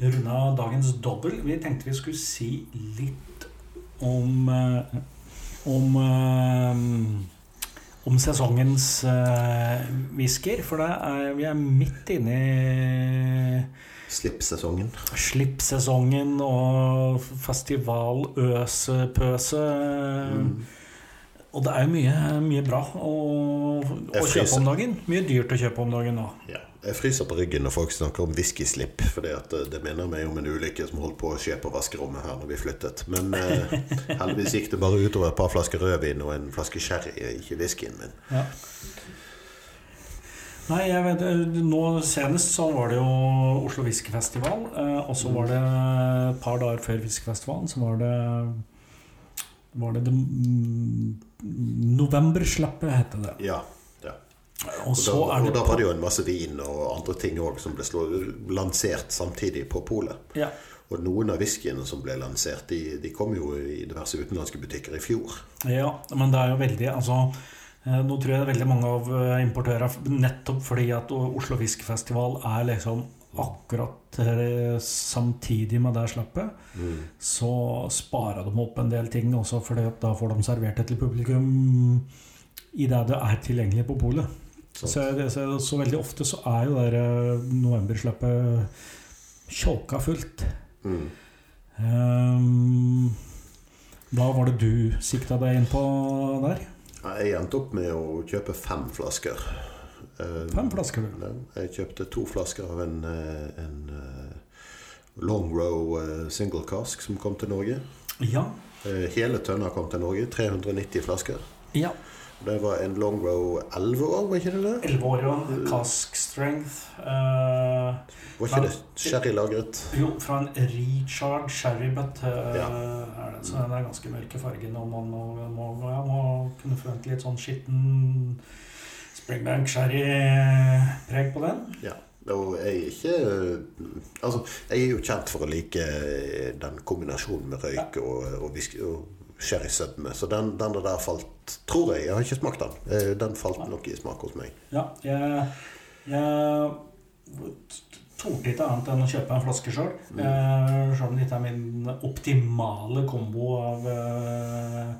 runda dagens dobbel. Vi tenkte vi skulle si litt om om øh, om sesongens uh. For det er, vi er midt inne i Slippsesongen. slippsesongen og festivaløsepøse. Og det er jo mye, mye bra å, å kjøpe om dagen. Mye dyrt å kjøpe om dagen nå. Ja. Jeg fryser på ryggen når folk snakker om whiskyslipp. For det, det minner meg om en ulykke som holdt på å skje på vaskerommet her når vi flyttet. Men eh, (laughs) heldigvis gikk det bare utover et par flasker rødvin og en flaske sherry, ikke whiskyen min. Ja. Nei, jeg vet, nå senest så var det jo Oslo Whiskyfestival. Eh, og så var det et par dager før Whiskyfestivalen så var det var det, det Novemberslappet, heter det. Ja, ja. Og Og da, og da var det jo en masse vin og andre ting òg som ble lansert samtidig på polet. ja, Og noen av whiskyene som ble lansert, de, de kom jo i diverse utenlandske butikker i fjor. ja, men det er jo veldig Altså eh, nå tror jeg veldig mange av importørene, importører Nettopp fordi at Oslo Fiskefestival er liksom akkurat eh, samtidig med det slappet, så sparer de opp en del ting også, at da får de servert det til publikum i det det er tilgjengelig på polet. Så, så, så veldig ofte så er jo det der novemberslappet tjåka fullt. Mm. Um, hva var det du sikta deg inn på der? Jeg endte opp med å kjøpe fem flasker. Eh, Fem flasker. Ja, Jeg kjøpte to flasker av en, eh, en eh, Long Row single cask som kom til Norge. Ja. Hele tønna kom til Norge. 390 flasker. ja. Det var en Long Row 11 år, var ikke det det? 11 år ja. cask strength. Uh, Var ikke det sherrylagret? jo, fra en recharge sherrybutt uh, Ja. er det. Så den er ganske mørke fargen, og man må, må, ja, må kunne forvente litt sånn skitten Springbank sherry-preg på den. Ja. Og jeg er ikke eh, Altså, jeg er jo kjent for å like eh, den kombinasjonen med røyk og, og, og sherrysødme. Så den, den der falt Tror jeg. Jeg har ikke smakt den. Eh, Den falt nok i smak hos meg. Ja, jeg, jeg torde ikke annet enn å kjøpe en flaske sjøl. Selv om det ikke er min optimale kombo av, eh,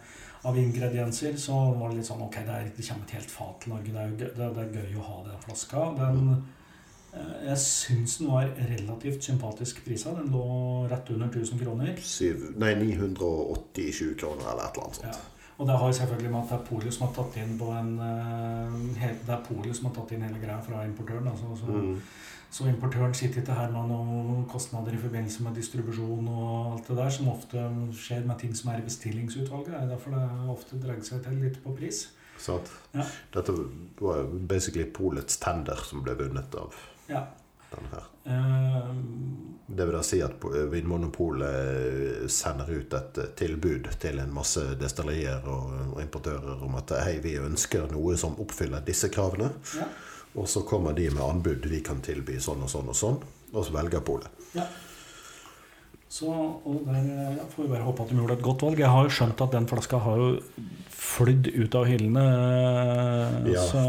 av ingredienser, så var det litt sånn Ok, det, er, det kommer et helt fat til Norge. Det er, det, det er gøy å ha den flaska. Den, eh, jeg syns den var relativt sympatisk prisa. Den lå rett under 1000 kroner. 7, nei, 987 kroner eller et eller annet Ja. sånt. Og det har selvfølgelig med at det er Polio som har tatt inn på en eh, Det er Polio som har tatt inn hele greia fra importøren. Altså, så, Mm. så importøren sitter ikke her med noen kostnader i forbindelse med distribusjon og alt det der, som ofte skjer med ting som er i bestillingsutvalget. Det er derfor det ofte dreier seg til litt på pris. Sant? Ja. Dette var basically polets tender som ble vunnet av Ja. Den her. Uh, Det vil da si at Vinmonopolet sender ut et tilbud til en masse destillerier og importører om at hei, vi ønsker noe som oppfyller disse kravene. ja. Og så kommer de med anbud. Vi kan tilby sånn og sånn og sånn. Og så velger Polet. ja. Så og der ja, får vi bare håpe at de gjorde et godt valg. Jeg har jo skjønt at den flaska har jo flydd ut av hyllene. Ja. Så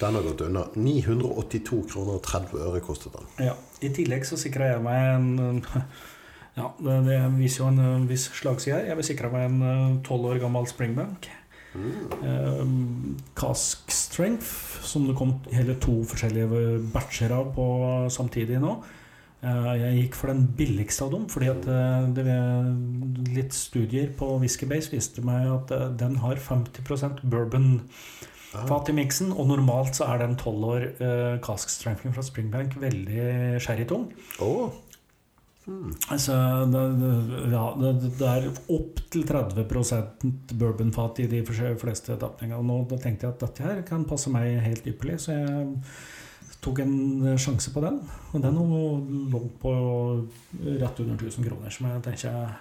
Den har gått unna. 982 kroner og 30 øre kostet den. Ja. I tillegg så sikra jeg meg en Ja, det, det viser jo en eh, viss slagside her. Jeg vil sikre meg en tolv år gammel Springbank. Eh, cask Strength, som det kom hele to forskjellige batcher av på samtidig nå. Eh, jeg gikk for den billigste av dem, fordi at eh, det, litt studier på Whiskybase viste meg at eh, den har 50 bourbon fat i miksen. Og normalt så er den 12 år eh, cask strengthen fra Springbank veldig sherrytung. Å, Altså, det, ja, det, det er opptil 30% bourbonfat i de fleste tapningene. Og nå tenkte jeg at dette her kan passe meg helt ypperlig, så jeg tok en sjanse på den. Og den lå på rett under 1000 kroner. Som jeg tenker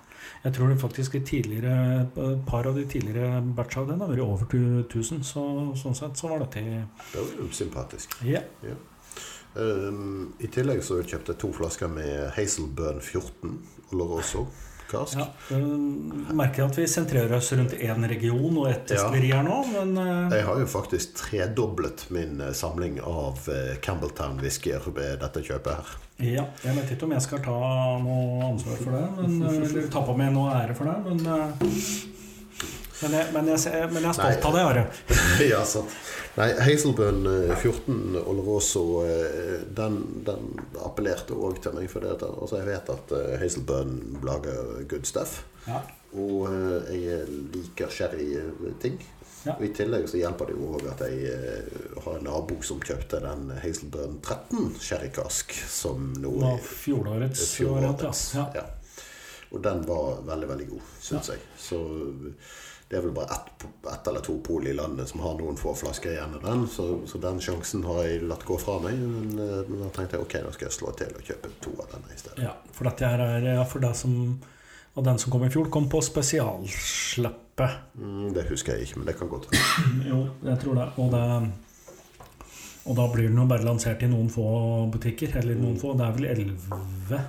Jeg tror det faktisk et tidligere, et par av de tidligere batcha av den har vært over 1000. Så sånn sett så var dette Det var jo sympatisk. Ja. Ja. Um, I tillegg så kjøpte jeg to flasker med Hazelburn 14 Oloroso kask. ja. Jeg merker at vi sentrerer oss rundt én region og ett destilleri her nå, men eh, Jeg har jo faktisk tredoblet min eh, samling av Campbelltown-whiskyer ved dette kjøpet her. Ja, jeg vet ikke om jeg skal ta noe ansvar for det, men, eller ta på meg noe ære for det, men men jeg, men, jeg, men jeg er stolt Nei. av det, Are. (laughs) ja, sant. Nei, Hazelburn eh, 14 Oloroso eh, den, den appellerte òg til meg. For det, altså jeg vet at eh, Hazelburn lager good stuff. Ja. Og eh, jeg liker sherryting. Ja. Og I tillegg så hjelper det jo òg at jeg eh, har en nabo som kjøpte den Hazelburn 13 sherrykask, som nå er fjorårets fjorårets. ja. Ja. Og den var veldig, veldig god, syns jeg. Så det er vel bare ett, ett eller to pol i landet som har noen få flasker igjen av den, så, så den sjansen har jeg latt gå fra meg. Men, eh, men da tenkte jeg ok, nå skal jeg slå til og kjøpe to av denne i stedet. Ja, for dette her er ja, for det som Og den som kom i fjor, kom på spesialsleppe. Mm, det husker jeg ikke, men det kan godt hende. (clears throat) Jo, jeg tror det. Og det og da blir den jo bare lansert i noen få butikker. Eller noen få. Det er vel elleve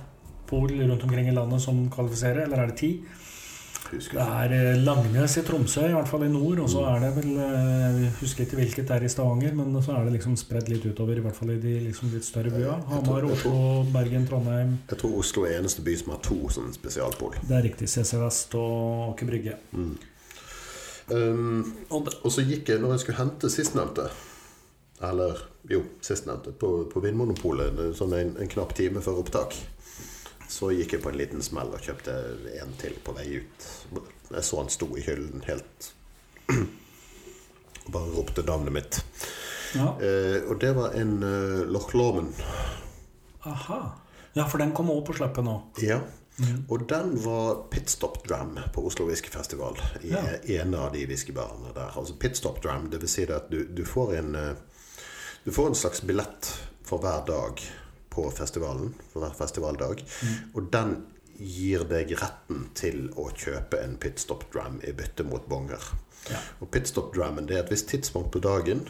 pol rundt omkring i landet som kvalifiserer, eller er det ti? Husker Det er eh, Langnes i Tromsø, i hvert fall i nord. Og så er det vel eh, Jeg husker ikke hvilket det er i Stavanger, men så er det liksom spredd litt utover, i hvert fall i de liksom litt større byene. Hamar, Oslo, Bergen, Trondheim. Jeg tror Oslo er eneste by som har to sånne spesialpol. Det er riktig. CC Vest og Aker Brygge. Um, Og og så gikk jeg, når jeg skulle hente sistnevnte Eller jo, sistnevnte på, på Vinmonopolet sånn en, en knapp time før opptak, så gikk jeg på en liten smell og kjøpte en til på vei ut. Jeg så han sto i hyllen helt Og bare ropte navnet mitt. ja. Eh, og det var en uh, Loch Lormen. Aha. Ja, for den kom også på slippet nå. Ja. Og den var Pitstop Dram på Oslo Whiskyfestival. I Ja. en av de whiskybarene der. Altså Pitstop Dram, det vil si at du, du får en eh, Du får en slags billett for hver dag på festivalen. For hver festivaldag. Og den gir deg retten til å kjøpe en Pitstop Dram i bytte mot bonger. Ja. Og Pitstop Drammen det er et visst tidspunkt på dagen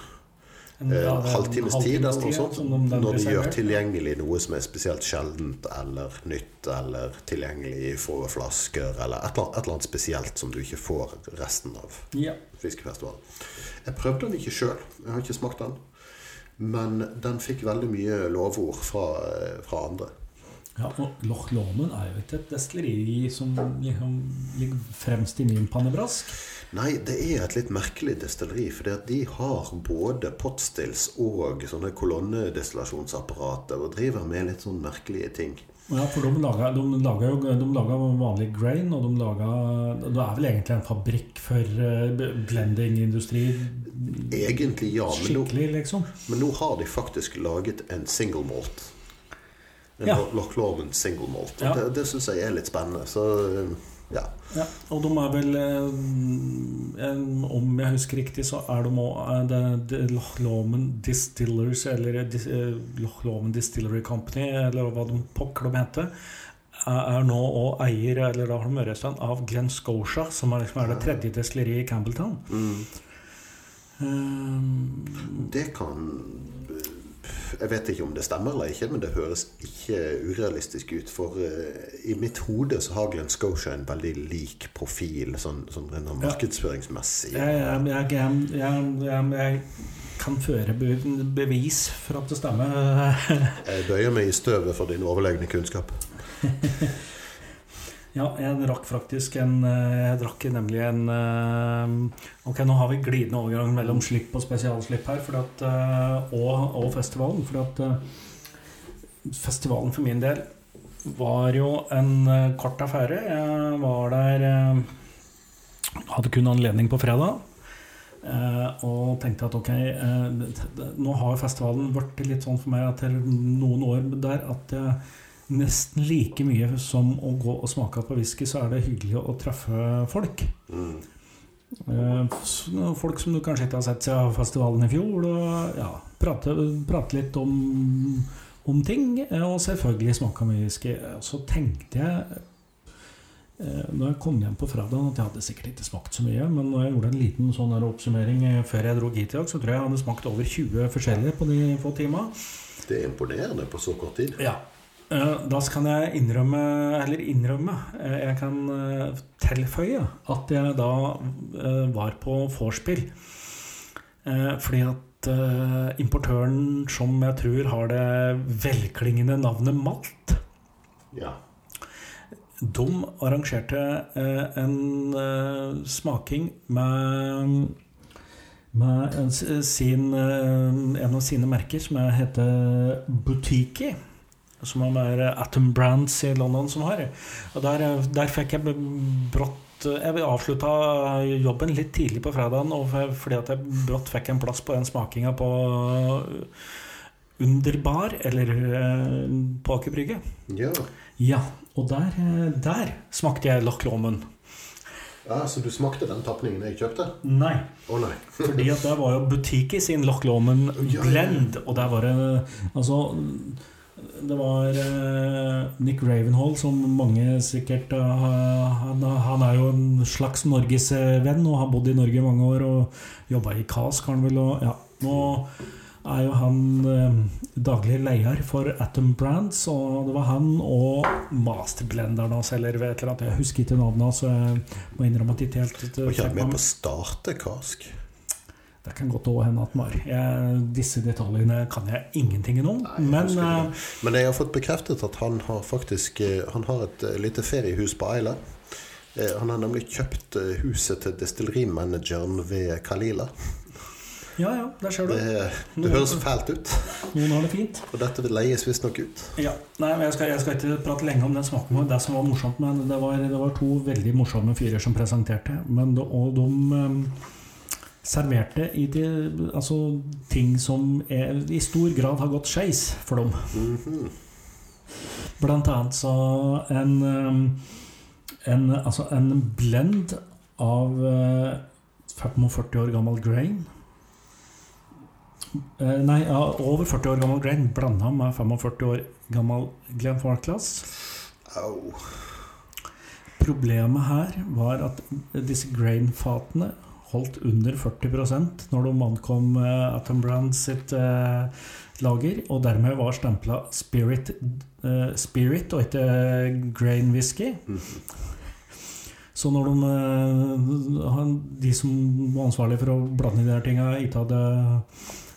En, eh, ja, en halvtimes tid eller noe sånt, de- når de gjør tilgjengelig noe som er spesielt sjeldent eller nytt, eller tilgjengelig i få flasker, eller et eller, annet, et eller annet spesielt som du ikke får resten av Ja. fiskefestivalen. Jeg prøvde den ikke sjøl, jeg har ikke smakt den. Men den fikk veldig mye lovord fra, eh, fra andre. Ja, og Loch Lomond er jo ikke et destilleri som liksom ligger fremst i min pannebrask. Nei, det er et litt merkelig destilleri, for de har både potstills og sånne kolonnedestillasjonsapparater, og driver med litt sånn merkelige ting. Ja, for de lager jo de lager vanlig grain, og de lager Det er vel egentlig en fabrikk for uh, blendingindustri Egentlig ja, men nå, liksom. men nå har de faktisk laget en single malt. En Ja. Loch Lomond single malt. Ja. Det, det syns jeg er litt spennende. Så ja. Ja, og de er vel eh, Om jeg husker riktig, så er de òg Loch Lomond Distillers, eller eh, eh, Loch Lomond Distillery Company, eller hva de pokker de heter, er nå og eier, eller da har de Ørestad, av Glen Scotia, som er, liksom er det tredje destilleriet i Campbelltown. Eh, Det kan Jeg vet ikke om det stemmer eller ikke, men det høres ikke urealistisk ut. For uh, i mitt hode så har Glenn Scotia en veldig lik profil, sånn, sånn ja. markedsføringsmessig. jeg, jeg, jeg, jeg, kan føre be- bevis for at det stemmer. Jeg bøyer meg i støvet for din overlegne kunnskap. (laughs) Ja, jeg drakk faktisk en eh, Jeg drakk nemlig en eh, Ok, nå har vi glidende overgang mellom slipp og spesialslipp her, at, eh, og, og festivalen. Fordi at festivalen for min del var jo en kort affære. Jeg var der Hadde kun anledning på fredag. og tenkte at ok, nå har festivalen blitt litt sånn for meg etter noen år der at jeg nesten like mye som å gå og smake på whisky, så er det hyggelig å treffe folk. Mm. Eh, Folk som du kanskje ikke har sett siden festivalen i fjor. Og ja, prate, prate litt om, om ting, eh, og selvfølgelig smake mye whisky. Så tenkte jeg eh, når jeg kom hjem på fredag at jeg hadde sikkert ikke smakt så mye, men når jeg gjorde en liten sånn oppsummering eh, før jeg dro hit i dag, så tror jeg jeg hadde smakt over 20 forskjellige på de få timene. Det er imponerende på så kort tid. Ja. Da kan jeg innrømme, eller innrømme eh, Jeg kan eh, tilføye at jeg da eh, var på vorspiel. Fordi at importøren, som jeg tror har det velklingende navnet Malt, Ja. de arrangerte en smaking med med sin, en av sine merker som er- heter Butiki. Som er Atom Brands i London som har. Og der, eh, der fikk jeg brått eh, Jeg avslutta jobben litt tidlig på fredagen og fordi at jeg brått fikk en plass på den smakinga på eh, Underbar, eller på Aker Brygge. ja. Ja, og der, der smakte jeg Loch Lomond. Ja, Så du smakte den tapningen jeg kjøpte? Nei. Å nei. (laughs) Fordi at der var jo butikken sin Loch Lomond blend, og der var det Altså det var eh, Nick Ravenhall, som mange sikkert eh, han, han er jo en slags norgesvenn og har bodd i Norge i mange år og jobba i Kask, har han vel. Og, ja, nå er jo han eh, daglig leder for Atom Brands, og det var han og masterblenderen hans, eller et eller annet. Jeg husker ikke navnet hans, så jeg må innrømme at ikke helt Var ikke han med på å starte Kask? Det kan godt hende at Mar. Disse detaljene kan jeg ingenting om. Nei, jeg men ikke eh. Men jeg har fått bekreftet at han har faktisk eh, Han har et eh, lite feriehus på Eila. Eh, Han har nemlig kjøpt eh, huset til destillerimanageren ved Kalila. ja, ja, der ser du. Det, det høres fælt ut, Noen har det fint. og dette vil leies visstnok ut. Ja, nei, men jeg skal, jeg skal ikke prate lenge om den smaken. Det som var morsomt, men det var, det var to veldig morsomme fyrer som presenterte. Men, og de eh, serverte i de, altså, ting som er, i stor grad har gått skeis for dem. Mhm. Blant annet så en, um, en, altså en blend av eh, 45 år gammel grain. Eh, Nei, ja, over 40 år gammel grain blanda med 45 år gammel Glenfarclas. Au. Problemet her var at disse grain-fatene holdt under 40% når de ankom eh, Atom Brand sitt eh, lager, og dermed var stempla spirit, eh, spirit og ikke grain whisky. Så når de, de som var ansvarlige for å blande de her tinga, ikke hadde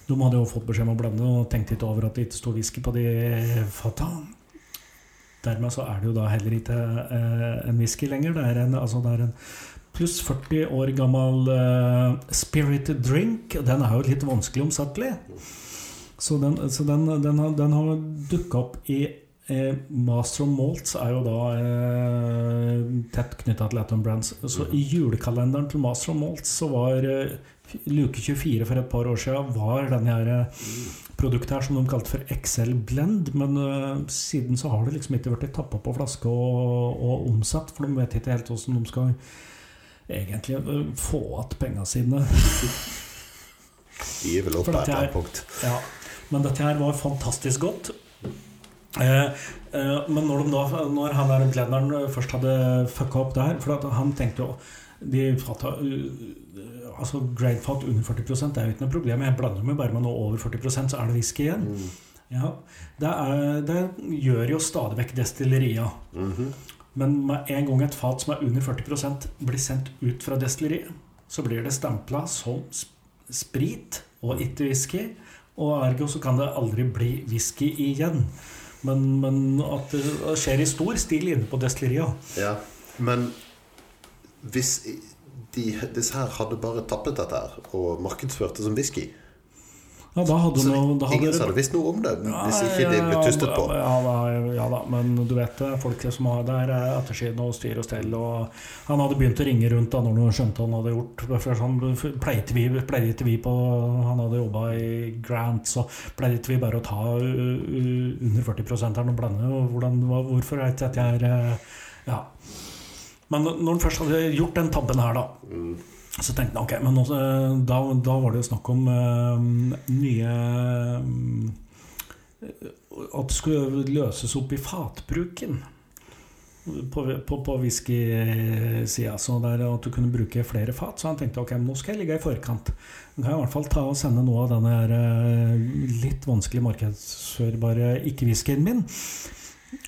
De hadde jo fått beskjed om å blande og tenkte ikke over at det ikke sto whisky på de fata. Dermed så er det jo da heller ikke en whisky lenger. Det er en, altså det er en pluss 40 år gammel uh, spirit drink. Den er jo litt vanskelig omsettelig. Så den, så den, den, har, den har dukka opp i eh, Master of Malts er jo da eh, tett knytta til Atom Brands. Så i julekalenderen til Master of Malts så var eh, luke 24 for et par år siden var denne her eh, produktet her som de kalte for XL Blend. Men eh, siden så har det liksom ikke blitt tappa på flaske og, og omsatt, for de vet ikke helt hvordan de skal egentlig eh, få igjen pengene sine. Er vel opp et punkt. Ja, men dette her var fantastisk godt. Eh, eh, men når, de da, når han der blenderen først hadde fucka opp det her For han tenkte jo de fatta, uh, altså Grainfat under 40 det er jo ikke noe problem. Jeg blander meg bare med noe over 40% så er det whisky igjen. Mm. Ja, det, er, det gjør jo stadig vekk destilleria. Mhm. Men med en gang et fat som er under 40% blir sendt ut fra destilleriet, så blir det stempla som sprit og ikke whisky. Og ergo så kan det aldri bli whisky igjen. Men, men at det skjer i stor stil inne på destilleriet. Ja, men hvis de, disse her hadde bare tappet dette her og markedsført det som whisky Ja, da hadde Så noe, da ingen hadde visst noe om det hvis ikke de ble tystet på. Ja, ja, da, ja da, men du vet det. Folk som har der er ettersiden og styr og stell. Og han hadde begynt å ringe rundt da når han skjønte han hadde gjort. For han pleide vi, pleide ikke vi på Han hadde jobba i Grant, så pleide ikke vi bare å ta under 40 her og blande. Og hvordan, hvorfor er ikke dette her uh, Ja. Men når han først hadde gjort den tabben her, da Mm. Så tenkte jeg ok, men også, da, da var det jo snakk om uh, nye uh, At det skulle løses opp i fatbruken på, på, på whiskysida. Så der at du kunne bruke flere fat. Så han tenkte ok, nå skal jeg ligge i forkant. Nå kan jeg i hvert fall ta og sende noe av denne eh, litt vanskelig markedsførbare ikke-whiskyen min.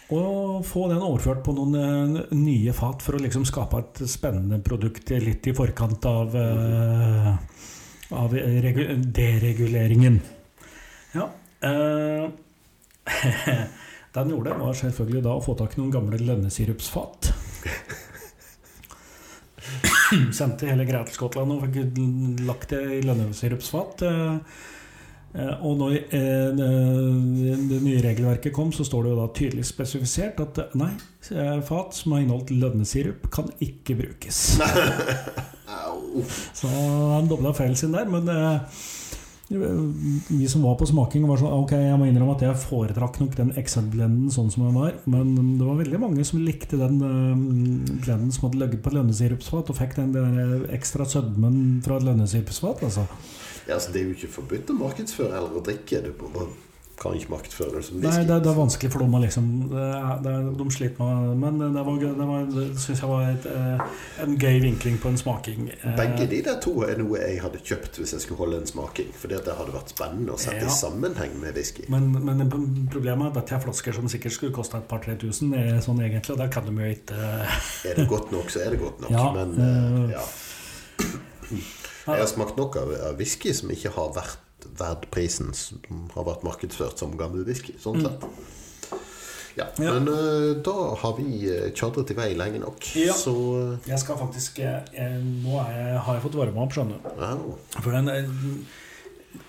Og få den overført på noen eh, nye fat for å liksom skape et spennende produkt litt i forkant av, eh, av dereguleringen. Ja. eh, (laughs) det han gjorde, var selvfølgelig da å få tak i noen gamle lønnesirupsfat. (coughs) Sendte hele greia til Skottland og fikk lagt det i lønnesirupsfat. Eh, Og når eh, det nye regelverket kom, så står det jo da tydelig spesifisert at eh, nei, fat som har inneholdt lønnesirup, kan ikke brukes. (laughs) Så han dobla feilen sin der. Men vi som var på smaking, var sånn Ok, jeg må innrømme at jeg foretrakk nok den Excel-blenden sånn som den var. Men det var veldig mange som likte den blenden som hadde ligget på et lønnesirupsfat, og fikk den der ekstra sødmen fra et lønnesirupsfat. Altså. Ja, altså, det er jo ikke forbudt å markedsføre eller å drikke. Du bare kan ikke markedsføre det som Nei, whisky. det, det er vanskelig for dem å liksom det er, er, De sliter med Men det var, det var, syns jeg var et, eh, en gøy vinkling på en smaking. Eh, Begge de der to er noe jeg hadde kjøpt hvis jeg skulle holde en smaking. Fordi det hadde vært spennende å sette Ja. i sammenheng med whisky. Men, men problemet er at dette er flasker som sikkert skulle kosta et par-tre tusen. Sånn egentlig, og der kan de jo ikke eh, Er det godt nok, så er det godt nok. (laughs) Ja, Men eh, ja. Jeg har smakt nok av, av whisky som ikke har vært verdt prisen, som har vært markedsført som gammel whisky. Sånn sett. Ja, Mm. Ja. Men uh, da har vi eh, tjadret i vei lenge nok. Ja. Så uh, Jeg skal faktisk eh, Nå jeg, har jeg fått varma opp, skjønner du. ja. For den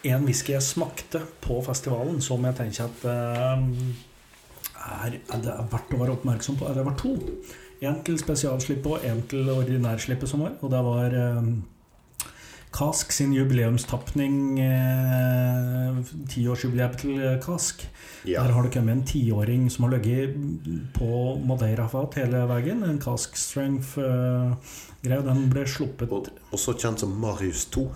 En whisky jeg smakte på festivalen, som jeg tenker at uh, er, er det er verdt å være oppmerksom på. Det var to. En til spesialslippet og en til ordinærslippet som var. Og det var Kask sin jubileumstapning. Eh, Tiårsjubileet til Kask. ja. Der har det kommet en tiåring som har ligget på Madeira-fat hele veien. En Kask Strength-greie. Den ble sluppet Og, også kjent som Marius 2.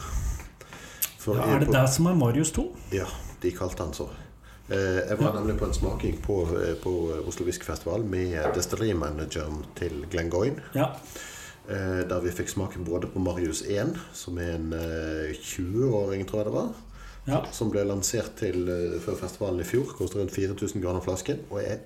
For ja, Er det på- det som er Marius 2? Ja, de kalte han så. Eh, Jeg var nemlig på en smaking på, eh, på Oslo Whiskyfestival med destillerimanageren til Glengoyne. Ja. Eh, Der vi fikk smaken både på Marius 1, som er en eh, 20-åring, tror jeg det var. ja. Som ble lansert til eh, før festivalen i fjor. Koster rundt 4000 kroner flasken. Og er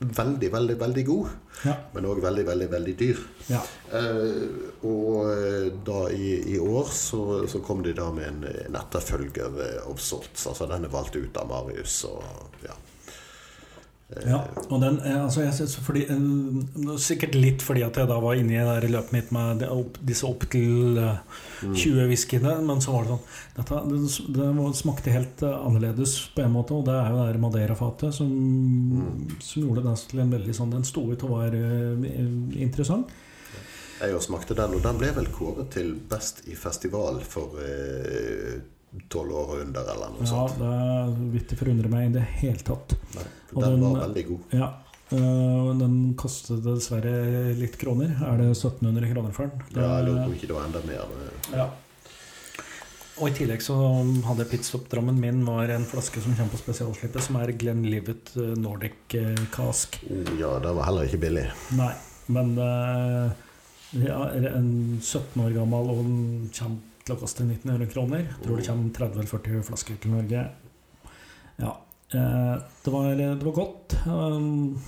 veldig, veldig, veldig god. ja. Men òg veldig, veldig, veldig dyr. ja. Eh, og eh, da i, i år så, så kom de da med en, en etterfølger eh, of sorts. Altså den er valgt ut av Marius. Og ja. Ja. Og den, eh, altså jeg synes fordi, eh, Sikkert litt fordi at jeg da var inne i løpet mitt med disse opptil eh, 20 whiskyene. Men så var det sånn dette, det, det smakte helt eh, annerledes på en måte. Og det er jo det der Madeira-fatet som, som gjorde den til en veldig sånn Den sto ut og var eh, interessant. Jeg òg smakte den, og den ble vel kåret til best i festival for tolv år og under, eller noe Ja, sånt. det vil ikke forundre meg i det hele tatt. Nei, for den den- var veldig god. Ja. øh, den kostet dessverre litt kroner. Er det 1700 kroner for den? Ja, jeg lurer på om ikke det var enda mer. eh, ja. Og i tillegg så hadde pitstop-drammen min var en flaske som kommer på spesialslippet, som er Glenlivet øh, Nordic øh, Cask. Oh, ja, det var heller ikke billig. Nei, men ja, en 17 år gammel, og en kommer til å koste 1900 kroner. Jeg tror det kommer 30 eller 40 flasker til Norge. Ja. eh, Det var, det var godt. Um,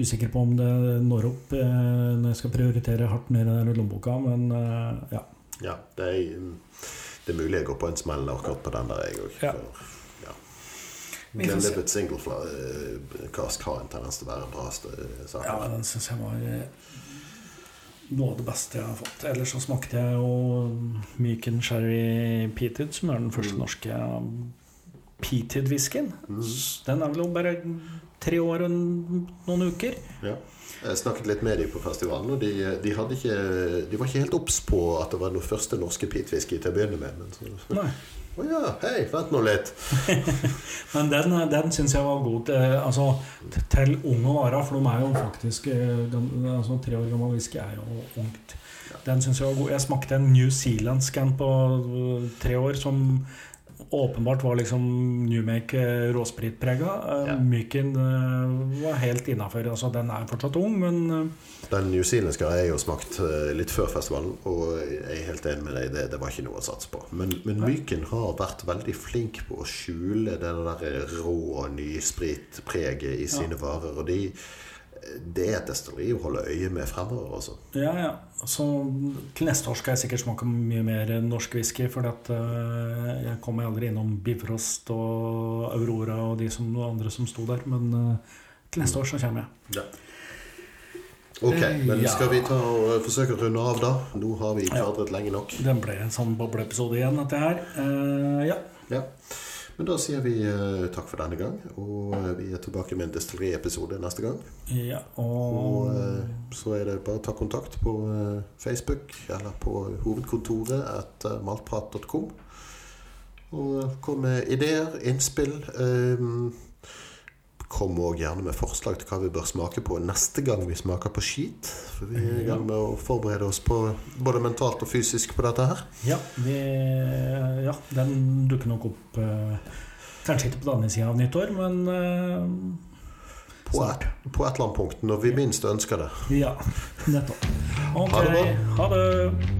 Usikker på om det når opp eh, når jeg skal prioritere hardt ned i den lommeboka, men eh, ja. Ja, det er, det er mulig jeg går på en smell akkurat på den der, jeg òg. Ja. Ja. Glenlivet single fla- cask har en tendens til å være en bra st- sak. ja den syns jeg var noe av det beste jeg har fått. Ellers så smakte jeg jo Myken Sherry Peated, som er den første Mm. norske peated-whiskyen. Mm. Den er vel bare tre år og noen uker. Ja. Jeg snakket litt med dem på festivalen, og de, de, ikke, de var ikke helt obs på at det var den første norske peatwhisky til å begynne med. Men så Nei. Å ja, hei, vent nå litt. (laughs) Men den, den syns jeg var god. til, altså, t- til unge varer, for de er jo faktisk eh, altså, Tre år gammel whisky er jo ungt. Den synes jeg var god. Jeg smakte en New Zealand-scan på eh, tre år som åpenbart var liksom Newmake eh, råspritprega. Eh, Ja. Myken eh, var helt innafor. Altså, den er fortsatt ung, men Den newzealandske har jeg jo smakt litt før festivalen, og jeg er helt enig med deg, det, det var ikke noe å satse på. Men, men Myken har vært veldig flink på å skjule det der rå nyspritpreget i sine varer. Og de, det er et destilleri å holde øye med fremover, Også. Ja, ja. Så til neste år skal jeg sikkert smake mye mer norsk whisky. For at, eh, jeg kommer aldri innom Bifrost og Aurora og de som, andre som sto der. Men uh, til neste år så kommer jeg. Ja. Ok, men Ja. skal vi ta og eh, forsøke å runde av, da? Nå har vi kvadret lenge nok. Den ble en sånn bobleepisode igjen, dette her. Ja ja. Men da sier vi eh, takk for denne gang, og eh, vi er tilbake med en destilleriepisode neste gang. ja. Og Og eh, så er det bare å ta kontakt på Facebook eller på hovedkontoret etter maltprat.com. Og kom med ideer, innspill. eh, Kom òg gjerne med forslag til hva vi bør smake på neste gang vi smaker på skit. For vi er i gang med å forberede oss på både mentalt og fysisk på dette her. ja, vi, ja, den dukker nok opp eh, Kanskje ikke på den andre sida av nyttår, men eh, På et, på et eller annet punkt når vi minst ønsker det. ja. Nettopp. Okay. Ha det bra. Ha det.